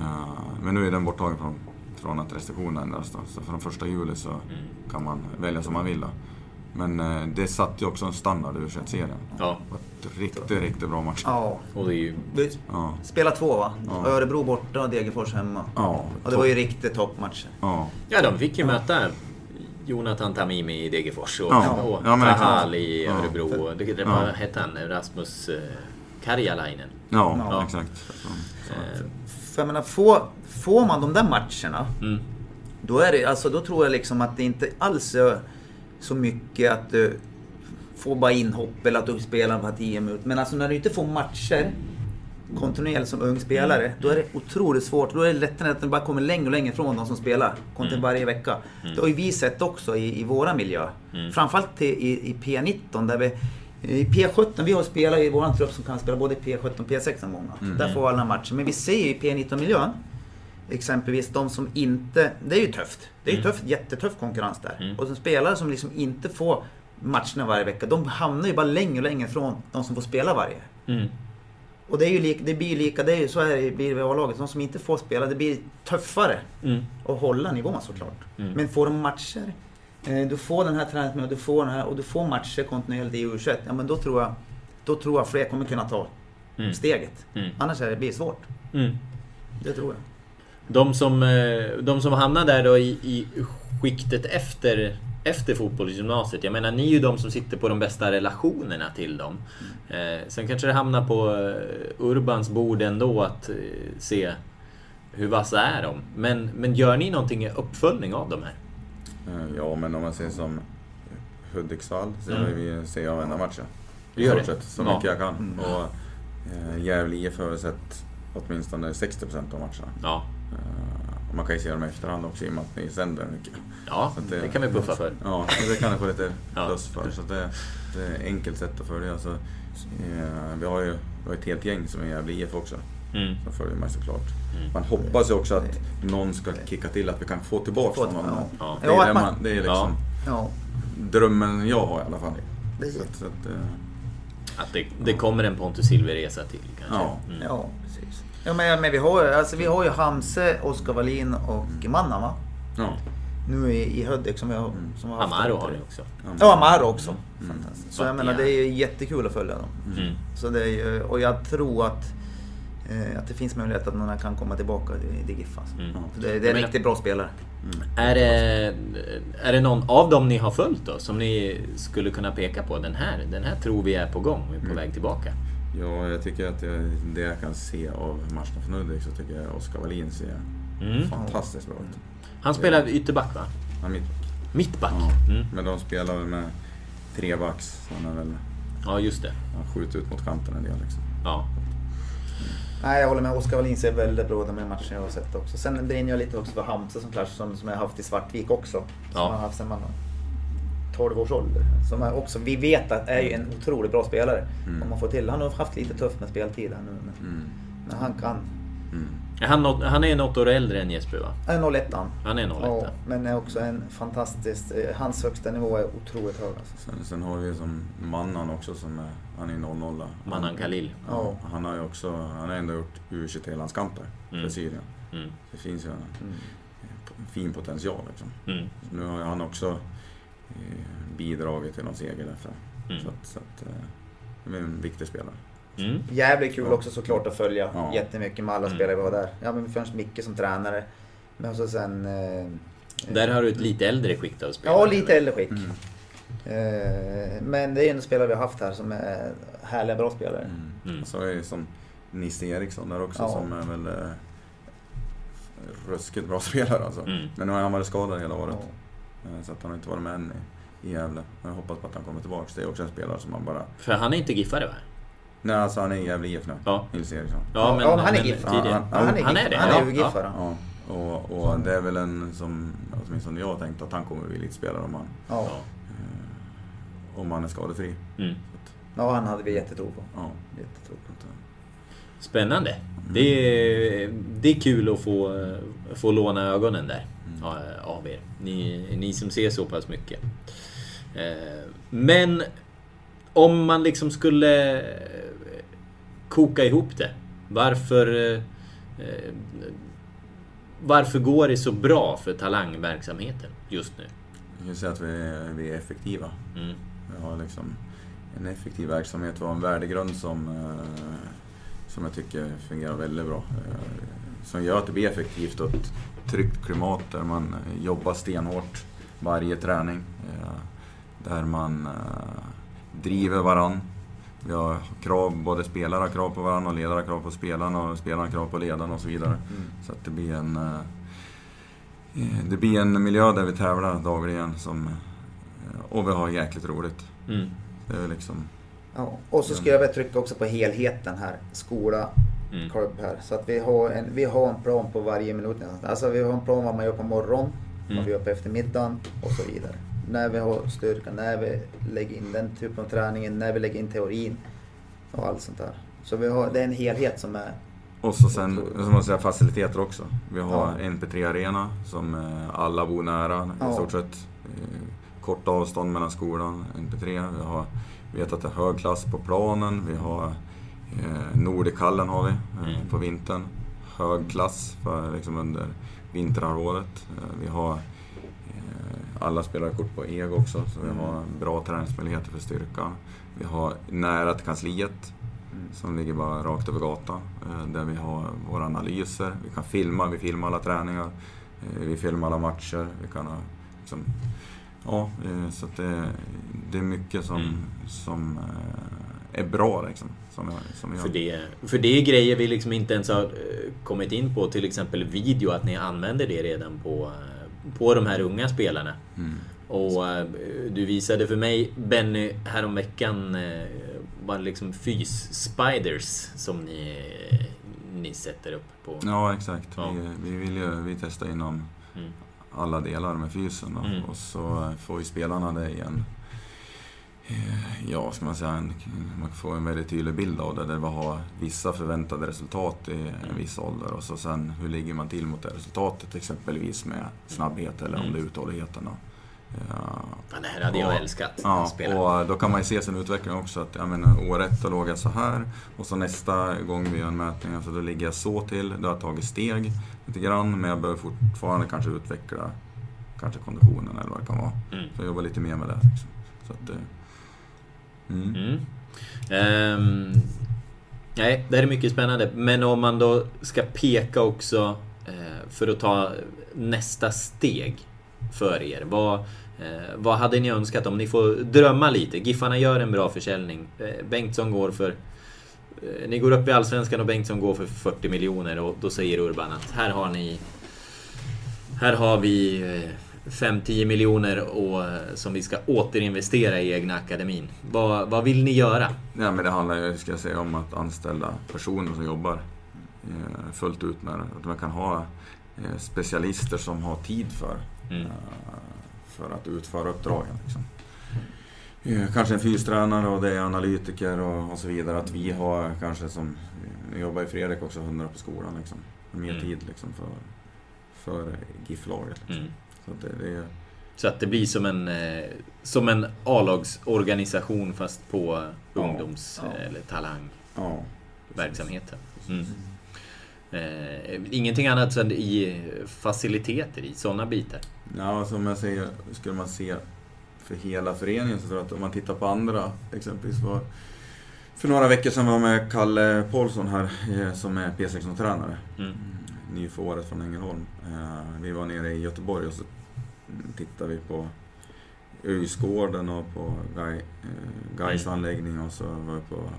Ja, men nu är den borttagen från, från att restriktionerna ändras då. Så från första juli så Mm. kan man välja som man vill då. Men eh, det satte ju också en standard i U21-serien. Ja, var ett riktigt, riktigt bra match. Ja. och det är ju... Vi Ja. spelade två va? Ja. Örebro borta och Degerfors hemma. Ja, Och det var ju riktigt toppmatcher. ja. Ja, de fick ju möta Jonathan Tamimi i Degerfors och, Ja. och Ja, Tahal i Ja. Örebro. Det, det Ja. var, hette han Rasmus eh, Karjalainen? Ja, Ja. exakt. Så, så att, Eh, För jag menar, får, får man de där matcherna, Mm. då, är det, alltså, då tror jag liksom att det inte alls är så mycket att du får bara inhopp eller att du spelar bara 10 minuter. Men alltså när du inte får matcher kontinuerligt som ung spelare, då är det otroligt svårt. Då är det lättare att du bara kommer längre och längre ifrån de som spelar kontinuerligt varje vecka. Det har ju vi sett också i, i våra miljö. Mm. Framförallt i, i, i P19 där vi i P17, vi har spelare i vår trupp som kan spela både P17 och P16 många. Där får alla matcher. Men vi ser ju i P19-miljön exempelvis de som inte... Det är ju tufft. Det är ju tufft, jättetuff konkurrens där. Mm. Och som spelare som liksom inte får matcherna varje vecka, de hamnar ju bara längre och längre från de som får spela varje. Mm. Och det, är ju lika, det blir ju lika, det är ju, så är det, blir det i A-laget. De som inte får spela, det blir tuffare Mm. att hålla nivån såklart. Mm. Men får de matcher eh, du får den här träningen och du får den här och du får matcher kontinuerligt i U21. Ja men då tror jag, då tror jag fler kommer kunna ta Mm. steget. Mm. Annars är det blir svårt. Mm. Det tror jag. De som, eh, de som hamnar där då i, i skiktet efter, efter fotbollsgymnasiet. Jag menar, ni är ju de som sitter på de bästa relationerna till dem. Eh, sen kanske det hamnar på eh, Urbans bord ändå att eh, se hur vassa är de. Men, men gör ni någonting i uppföljning av de här? Eh, Ja, men om man ser som Hudiksvall så Mm. vi ser jag varenda match. Du gör I det? så Ja. mycket jag kan. Mm. Och eh, Gävle IF har sett åtminstone 60% av matcherna. Ja, Eh, man kan ju se dem i efterhand också i och med att ni sänder mycket. Ja Så att det kan vi puffa för. Ja, det kan jag få lite plus för. Så att det, det är ett enkelt sätt att följa. Så, eh, vi har ju vi har ett helt gäng som är Gävle IF också. Mm. Som följer mig såklart. Mm. Man hoppas ju också att någon ska kicka till, att vi kan få tillbaka Få- honom. ja. Ja. Det är, Ja, det, man- det är liksom Ja. drömmen jag har i alla fall. Det- Så att, så att, eh, Att det, det kommer en Pontus Silver-resa till kanske? Ja. Mm. Ja, precis. Ja, men, men vi, har, ju- alltså, vi har ju Hamse, Oskar Wallin och Manna va? ja. Nu i, i Hudik som vi har, som har haft Amaro har ni också. Ja, Amaro också. Fantastiskt. Så jag menar, det är ju jättekul att följa dem. Mm. Så det är ju, och jag tror att, eh, att det finns möjlighet att någon kan komma tillbaka till till GIF. Alltså. Mm. Det, det är Jag en menar- riktigt bra spelare. Är det, är det någon av dem ni har följt då som ni skulle kunna peka på? Den här, den här tror vi är på gång, vi är på väg tillbaka. ja, jag tycker att jag, det jag kan se av matcherna från Hudik så tycker jag Oskar Wallin ser Mm. fantastiskt bra ut. Han spelar ytterback va? Är mittback. Mittback? Ja. Mm. Men de spelar väl med trebacks. Han, är väl, Ja, just det. han skjuter ut mot kanten en del. Liksom. Ja. Nej, jag håller med. Oskar Wallin ser väldigt bra ut de här matcherna jag har sett också. Sen brinner jag lite också för Hamse som som, som jag har haft i Svartvik också. Som Ja. har haft sen man var 12 års ålder. Som är också, vi vet att är ju en otroligt bra spelare. Mm. Om man får till. Han har haft lite tufft med speltid här nu. Men, Mm. men han kan. Mm. Han, han är något år äldre än Jesper va? Han är 01 han. Är 01 Ja, men är också en fantastisk... eh, Hans högsta nivå är otroligt hög alltså. Sen, sen har vi ju som Mannan också som är, han är 00 Manan Khalil. Ja, han har ju också, han har ändå gjort U23-landskamper Mm. för Syrien. Mm. Det finns ju en, Mm. en fin potential liksom. Mm. Nu har han också eh, bidragit till någon seger därför. Mm. Så att, så att eh, det är en viktig spelare. Mm. Jävligt kul Ja. också såklart att följa Ja. jättemycket med alla Mm. spelare vi har där. Ja men först Micke som tränare. Men så sen... Eh, Där har du ett lite äldre skikt av spelare. Ja, lite äldre skick. Mm. Eh, men det är en spelare vi har haft här som är härliga, bra spelare. Mm. Mm. Och så är det som Nisse Eriksson där också Ja. som är väl eh, ruskigt bra spelare alltså. Mm. Men nu har han varit skadad hela året. Ja. Eh, Så att han har inte varit med än i, i Gävle. Men jag hoppas på att han kommer tillbaka. Det är också en spelare som man bara... För han är inte giffare va? Nej, alltså han är i Gävle IF nu. Ja. Nils Eriksson. Ja, men, Ja, men han är. Ja, Ja, han är, han det? Han är ju ja. giffare. Ja, och, och det är väl en som, åtminstone jag har tänkt att han kommer bli elitspelare om han, Ja. eh, om han är skadefri. Mm. ja, han hade vi jättetro på. Ja. Jättetro på. Spännande. Det är, det är kul att få, få låna ögonen där ja, av er. Ni, ni som ser så pass mycket. Eh, Men om man liksom skulle koka ihop det. Varför... eh, Varför går det så bra för talangverksamheten just nu? Jag kan säga att vi är, vi är effektiva. Mm. Vi har liksom en effektiv verksamhet. Vi har en värdegrund som, eh, som jag tycker fungerar väldigt bra. Eh, Som gör att det blir effektivt och ett tryggt klimat där man eh, jobbar stenhårt varje träning. Eh, Där man eh, driver varann. Vi har krav, både spelare har krav på varandra och ledare har krav på spelarna och spelarna har krav på ledarna och så vidare. Så att det blir en eh, det blir en miljö där vi tävlar dagligen som, eh, och vi har jäkligt roligt. Mm. Det är liksom... Ja. Och så skulle jag vilja trycka också på helheten här. Skola, Mm. klubb här. Så att vi har, en, vi har en plan på varje minut. Alltså vi har en plan vad man gör på morgonen, Mm. vad vi gör på eftermiddagen och så vidare. När vi har styrka, när vi lägger in den typen av träningen, när vi lägger in teorin och allt sånt där. Så vi har, det är en helhet som är... Och så sen, så måste jag säga faciliteter också. Vi har Ja. NP3 Arena som eh, alla bor nära Ja. i stort sett. Eh, Kort avstånd mellan skolan, NP3. Vi har, vet att det är hög klass på planen. Vi har eh, Nordikallen har vi eh, Mm. på vintern. Hög klass för, liksom under vinterhalvåret. Eh, vi har alla spelar kort på EG också, så vi har bra träningsmöjligheter för styrka. Vi har nära till kansliet, som ligger bara rakt över gatan. eh, Där vi har våra analyser. Vi kan filma, vi filmar alla träningar. eh, Vi filmar alla matcher. Vi kan ha, liksom, ja, eh, så det, det är mycket som, Mm. som är bra liksom. Som jag, som jag. För det, för det är grejer vi liksom inte ens har kommit in på, till exempel video, att ni använder det redan på, på de här unga spelarna. Mm. Och eh, du visade för mig, Benny, häromveckan eh, var det liksom fys-spiders som ni, ni sätter upp på... Ja, exakt. Ja. Vi, vi, vill ju, vi testar inom Mm. alla delar med fysen och, Mm. och så får ju spelarna det i en Ja, vad ska man säga? En, man får en väldigt tydlig bild av det där vi har vissa förväntade resultat i Mm. en viss ålder och så sen hur ligger man till mot det resultatet exempelvis med snabbhet eller om Mm. det är uthålligheten. då. Ja, Ja, det här hade jag Och- älskat. Ja, och då kan man ju se sin utveckling också. Att, jag menar, år ett då låg jag så här och så nästa gång vi gör en mätning, alltså då ligger jag så till. Då har jag tagit steg lite grann, men jag behöver fortfarande kanske utveckla kanske konditionen eller vad det kan vara. Mm. Så jag jobbar lite mer med det. Liksom. Så att, eh, mm. Mm. Um, nej, det här är mycket spännande. Men om man då ska peka också eh, för att ta nästa steg för er. Vad, eh, vad hade ni önskat om ni får drömma lite? Giffarna gör en bra försäljning. Eh, Bengtsson går för... Eh, ni går upp i Allsvenskan och Bengtsson går för 40 miljoner och då säger Urban att här har ni... Här har vi eh, 5-10 miljoner och, eh, som vi ska återinvestera i egna akademin. Vad, vad vill ni göra? Ja, men det handlar ju, ska jag säga, om att anställa personer som jobbar eh, fullt ut med det. Att man kan ha eh, specialister som har tid för, Mm. för att utföra uppdragen. Liksom. Kanske en fystränare och det är analytiker och, och så vidare. Att vi har kanske som, nu jobbar ju Fredrik också 100 på skolan liksom. Mer Mm. tid liksom för, för GIF-laget. Liksom. Mm. Så att det, det Så att det blir som en, eh, som en A-lagsorganisation fast på ungdoms Ja. eller ja. talangverksamheten. Mm. Eh, ingenting annat än i faciliteter, i sådana bitar. Ja, som jag säger, skulle man se för hela föreningen så tror jag att om man tittar på andra, exempelvis var för några veckor sedan var jag med Kalle Paulsson här eh, som är P16-tränare. Mm. Ny för året från Ängelholm. Eh, Vi var nere i Göteborg och så tittade vi på Öjsgården och på eh, Gais Mm. anläggning och så var vi på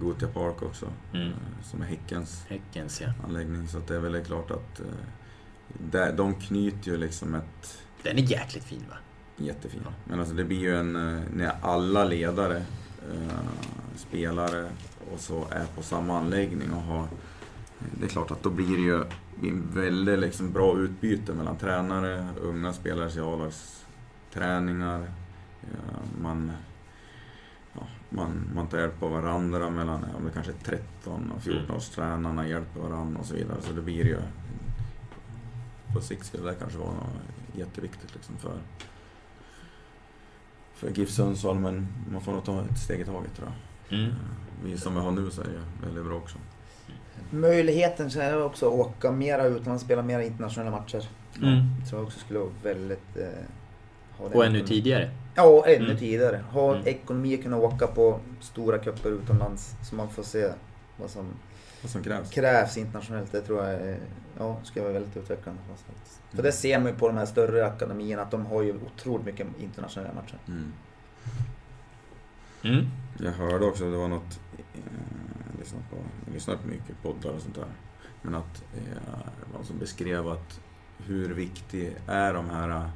Gothia Park också. Mm. eh, Som är Häckens Häckens ja. anläggning. Så det är väl klart att eh, där, de knyter ju liksom ett Den är jäkligt fin va? Jättefin. Men alltså det blir ju en, eh, när alla ledare, eh, spelare och så är på samma anläggning och har... Det är klart att då blir det ju en väldigt liksom bra utbyte mellan tränare, unga spelares A-lagsträningar. Eh, man, ja, man, man tar hjälp av varandra mellan, om det kanske är 13 och 14 års tränarna hjälper varandra och så vidare. Så det blir ju... På sikt skulle det kanske vara något jätteviktigt liksom för för GIF Sundsvall, men man får nog ta ett steg i taget tror jag. Mm. Vi som vi har nu så är det väldigt bra också. Möjligheten så är också att åka mera utomlands, spela mera internationella matcher. Mm. tror jag också skulle vara väldigt... Eh, ha den Och ännu tidigare. Ja, ännu Mm. tidigare. Ha Mm. ekonomi att kunna åka på stora cuper utomlands så man får se vad som Vad som krävs. krävs internationellt. Det tror jag är, ja, ska vara väldigt utvecklande. faktiskt. För Mm. det ser man ju på de här större akademierna att de har ju otroligt mycket internationella matcher. Mm. Mm. Jag hörde också, det var något, eh, lyssnade på, jag lyssnar på mycket poddar och sånt där. Men att eh, någon som beskrev att hur viktig är de här eh,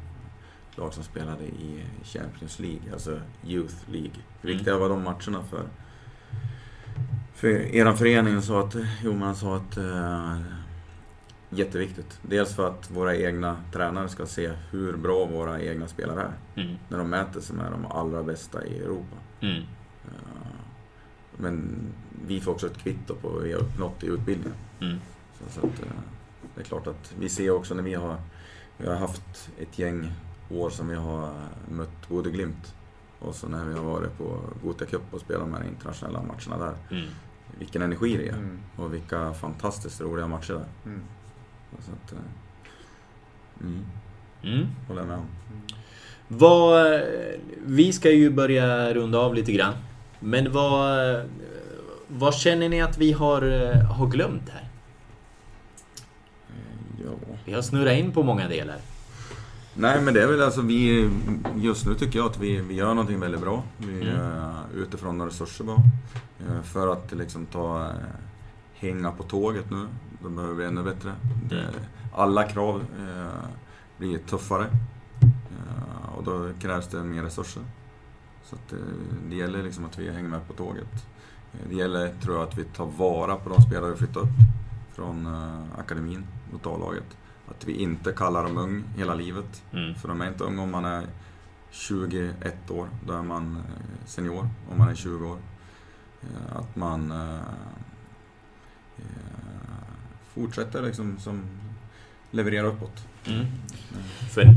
lag som spelade i Champions League, alltså Youth League. Hur Mm. viktiga var de matcherna för, för er förening? Så att, jo, man sa att eh, jätteviktigt. Dels för att våra egna tränare ska se hur bra våra egna spelare är. Mm. När de mäter sig med de allra bästa i Europa. Mm. Eh, Men vi får också ett kvitto på vad vi har uppnått i utbildningen. Mm. Så, så att, eh, det är klart att vi ser också när vi har, vi har haft ett gäng år som vi har mött Bode Glimt och så när vi har varit på Gothia Cup och spelat de här internationella matcherna där. Mm. Vilken energi det är Mm. och vilka fantastiskt roliga matcher det är. Mm. Så att, eh, mm, Mm. håller jag med om. Mm. Vad, vi ska ju börja runda av lite grann. Men vad, vad känner ni att vi har, har glömt här? Ja. Vi har snurrat in på många delar. Nej men det är väl alltså vi, just nu tycker jag att vi, vi gör någonting väldigt bra. Vi Mm. är utifrån några resurser bara. Eh, För att liksom ta, eh, hänga på tåget nu. Då behöver vi ännu bättre. Det, alla krav eh, blir tuffare. Eh, och då krävs det mer resurser. Så att, eh, det gäller liksom att vi hänger med på tåget. Eh, Det gäller, tror jag, att vi tar vara på de spelare vi flyttar upp från eh, akademin mot A-laget. Att vi inte kallar dem ung hela livet. Mm. För de är inte unga om man är 21 år, då är man senior om man är 20 år. Att man fortsätter liksom som levererar uppåt. Mm. För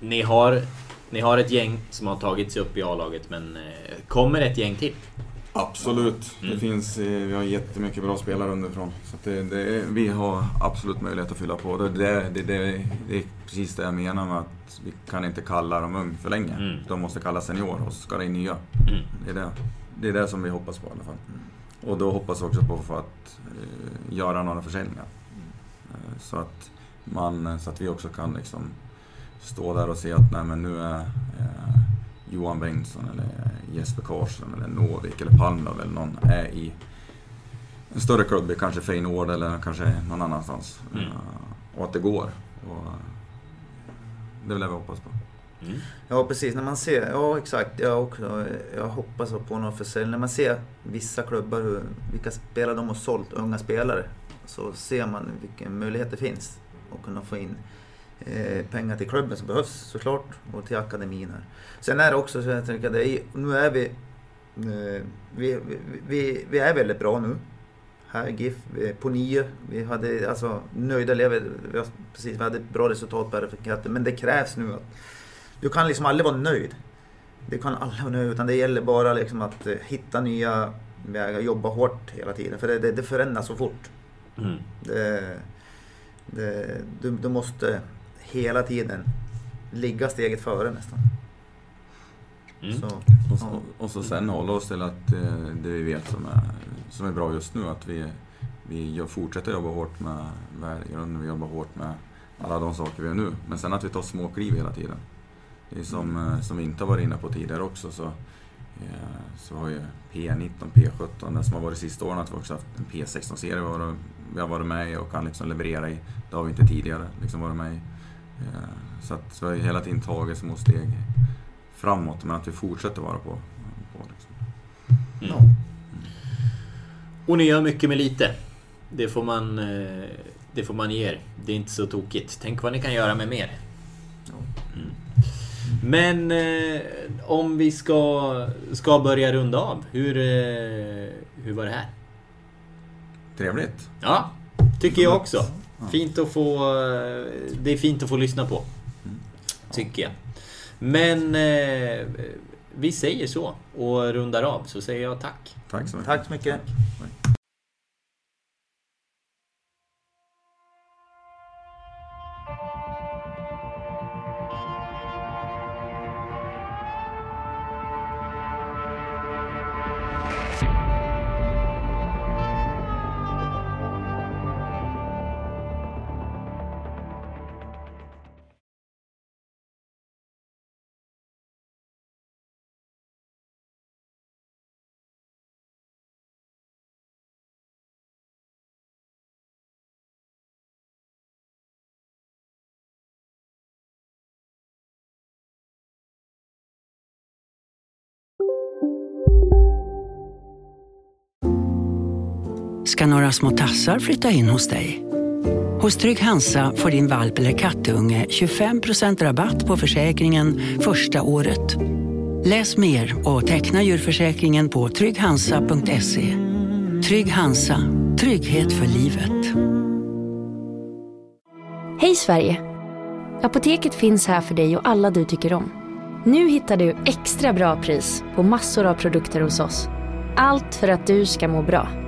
ni har, ni har ett gäng som har tagit sig upp i A-laget, men eh, kommer ett gäng till? Absolut. Mm. Det finns, eh, vi har jättemycket bra spelare underifrån. Så det, det, vi har absolut möjlighet att fylla på. Det, det, det, det, är precis det jag menar med att vi kan inte kalla dem ung för länge. Mm. De måste kallas senior och så ska det in nya. Mm. Det är det, det är det som vi hoppas på i alla fall. Och då hoppas vi också på för att eh, göra några försäljningar. Så, att man, så att vi också kan liksom stå där och se att nej, men nu är eh, Johan Bengtsson eller Jesper Karlsson eller Novik eller Palmlöv eller någon är i en större klubb, kanske Feyenoord eller kanske någon annanstans. Mm. Eh, och att det går. Och det är väl det vi hoppas på. Mm. Ja precis, när man ser, ja exakt, jag också, jag hoppas på någon försäljning. När man ser vissa klubbar, hur, vilka spelare de har sålt, unga spelare, så ser man vilken möjlighet det finns att kunna få in eh, pengar till klubben som behövs såklart och till akademin här. Sen är det också så jag tänker, det är, nu är vi, eh, vi, vi, vi, är väldigt bra nu. Här i GIF, på nio. Vi hade alltså nöjda elever. Vi, precis, vi hade ett bra resultat på RFK, men det krävs nu att du kan liksom aldrig vara nöjd. Du kan aldrig vara nöjd, utan det gäller bara liksom att eh, hitta nya vägar, jobba hårt hela tiden. För det, det, det förändras så fort. Mm. Det, det, du, du måste hela tiden ligga steget före nästan. Mm. Så, Och så, och så sen hålla oss till att eh, det vi vet som är, som är bra just nu, att vi, vi fortsätter jobba hårt med värdegrunden, vi jobbar hårt med alla de saker vi gör nu. Men sen att vi tar små kliv hela tiden. Det är som, eh, som vi inte har varit inne på tidigare också, så, eh, så har ju P19, P17, det som har varit sista åren, att vi också haft en P16-serie vi vi har varit med i och kan liksom leverera i. Det har vi inte tidigare liksom varit med i. Eh, Så att så har vi hela tiden tagit små steg framåt, men att vi fortsätter vara på. på liksom. Mm. Och ni gör mycket med lite. Det får man, eh, det får man ge er. Det är inte så tokigt. Tänk vad ni kan göra med mer. Mm. Men eh, om vi ska, ska börja runda av. Hur, eh, hur var det här? Trevligt. Ja, tycker jag också. Fint att få... Det är fint att få lyssna på. Tycker jag. Men eh, vi säger så och rundar av, så säger jag tack. Tack så mycket. tack så mycket. ska några små tassar flytta in hos dig. Hos Trygg Hansa får din valp eller kattunge 25% rabatt på försäkringen första året. Läs mer och teckna djurförsäkringen på trygghansa.se. Trygg Hansa, trygghet för livet. Hej Sverige! Apoteket finns här för dig och alla du tycker om. Nu hittar du extra bra pris på massor av produkter hos oss. Allt för att du ska må bra.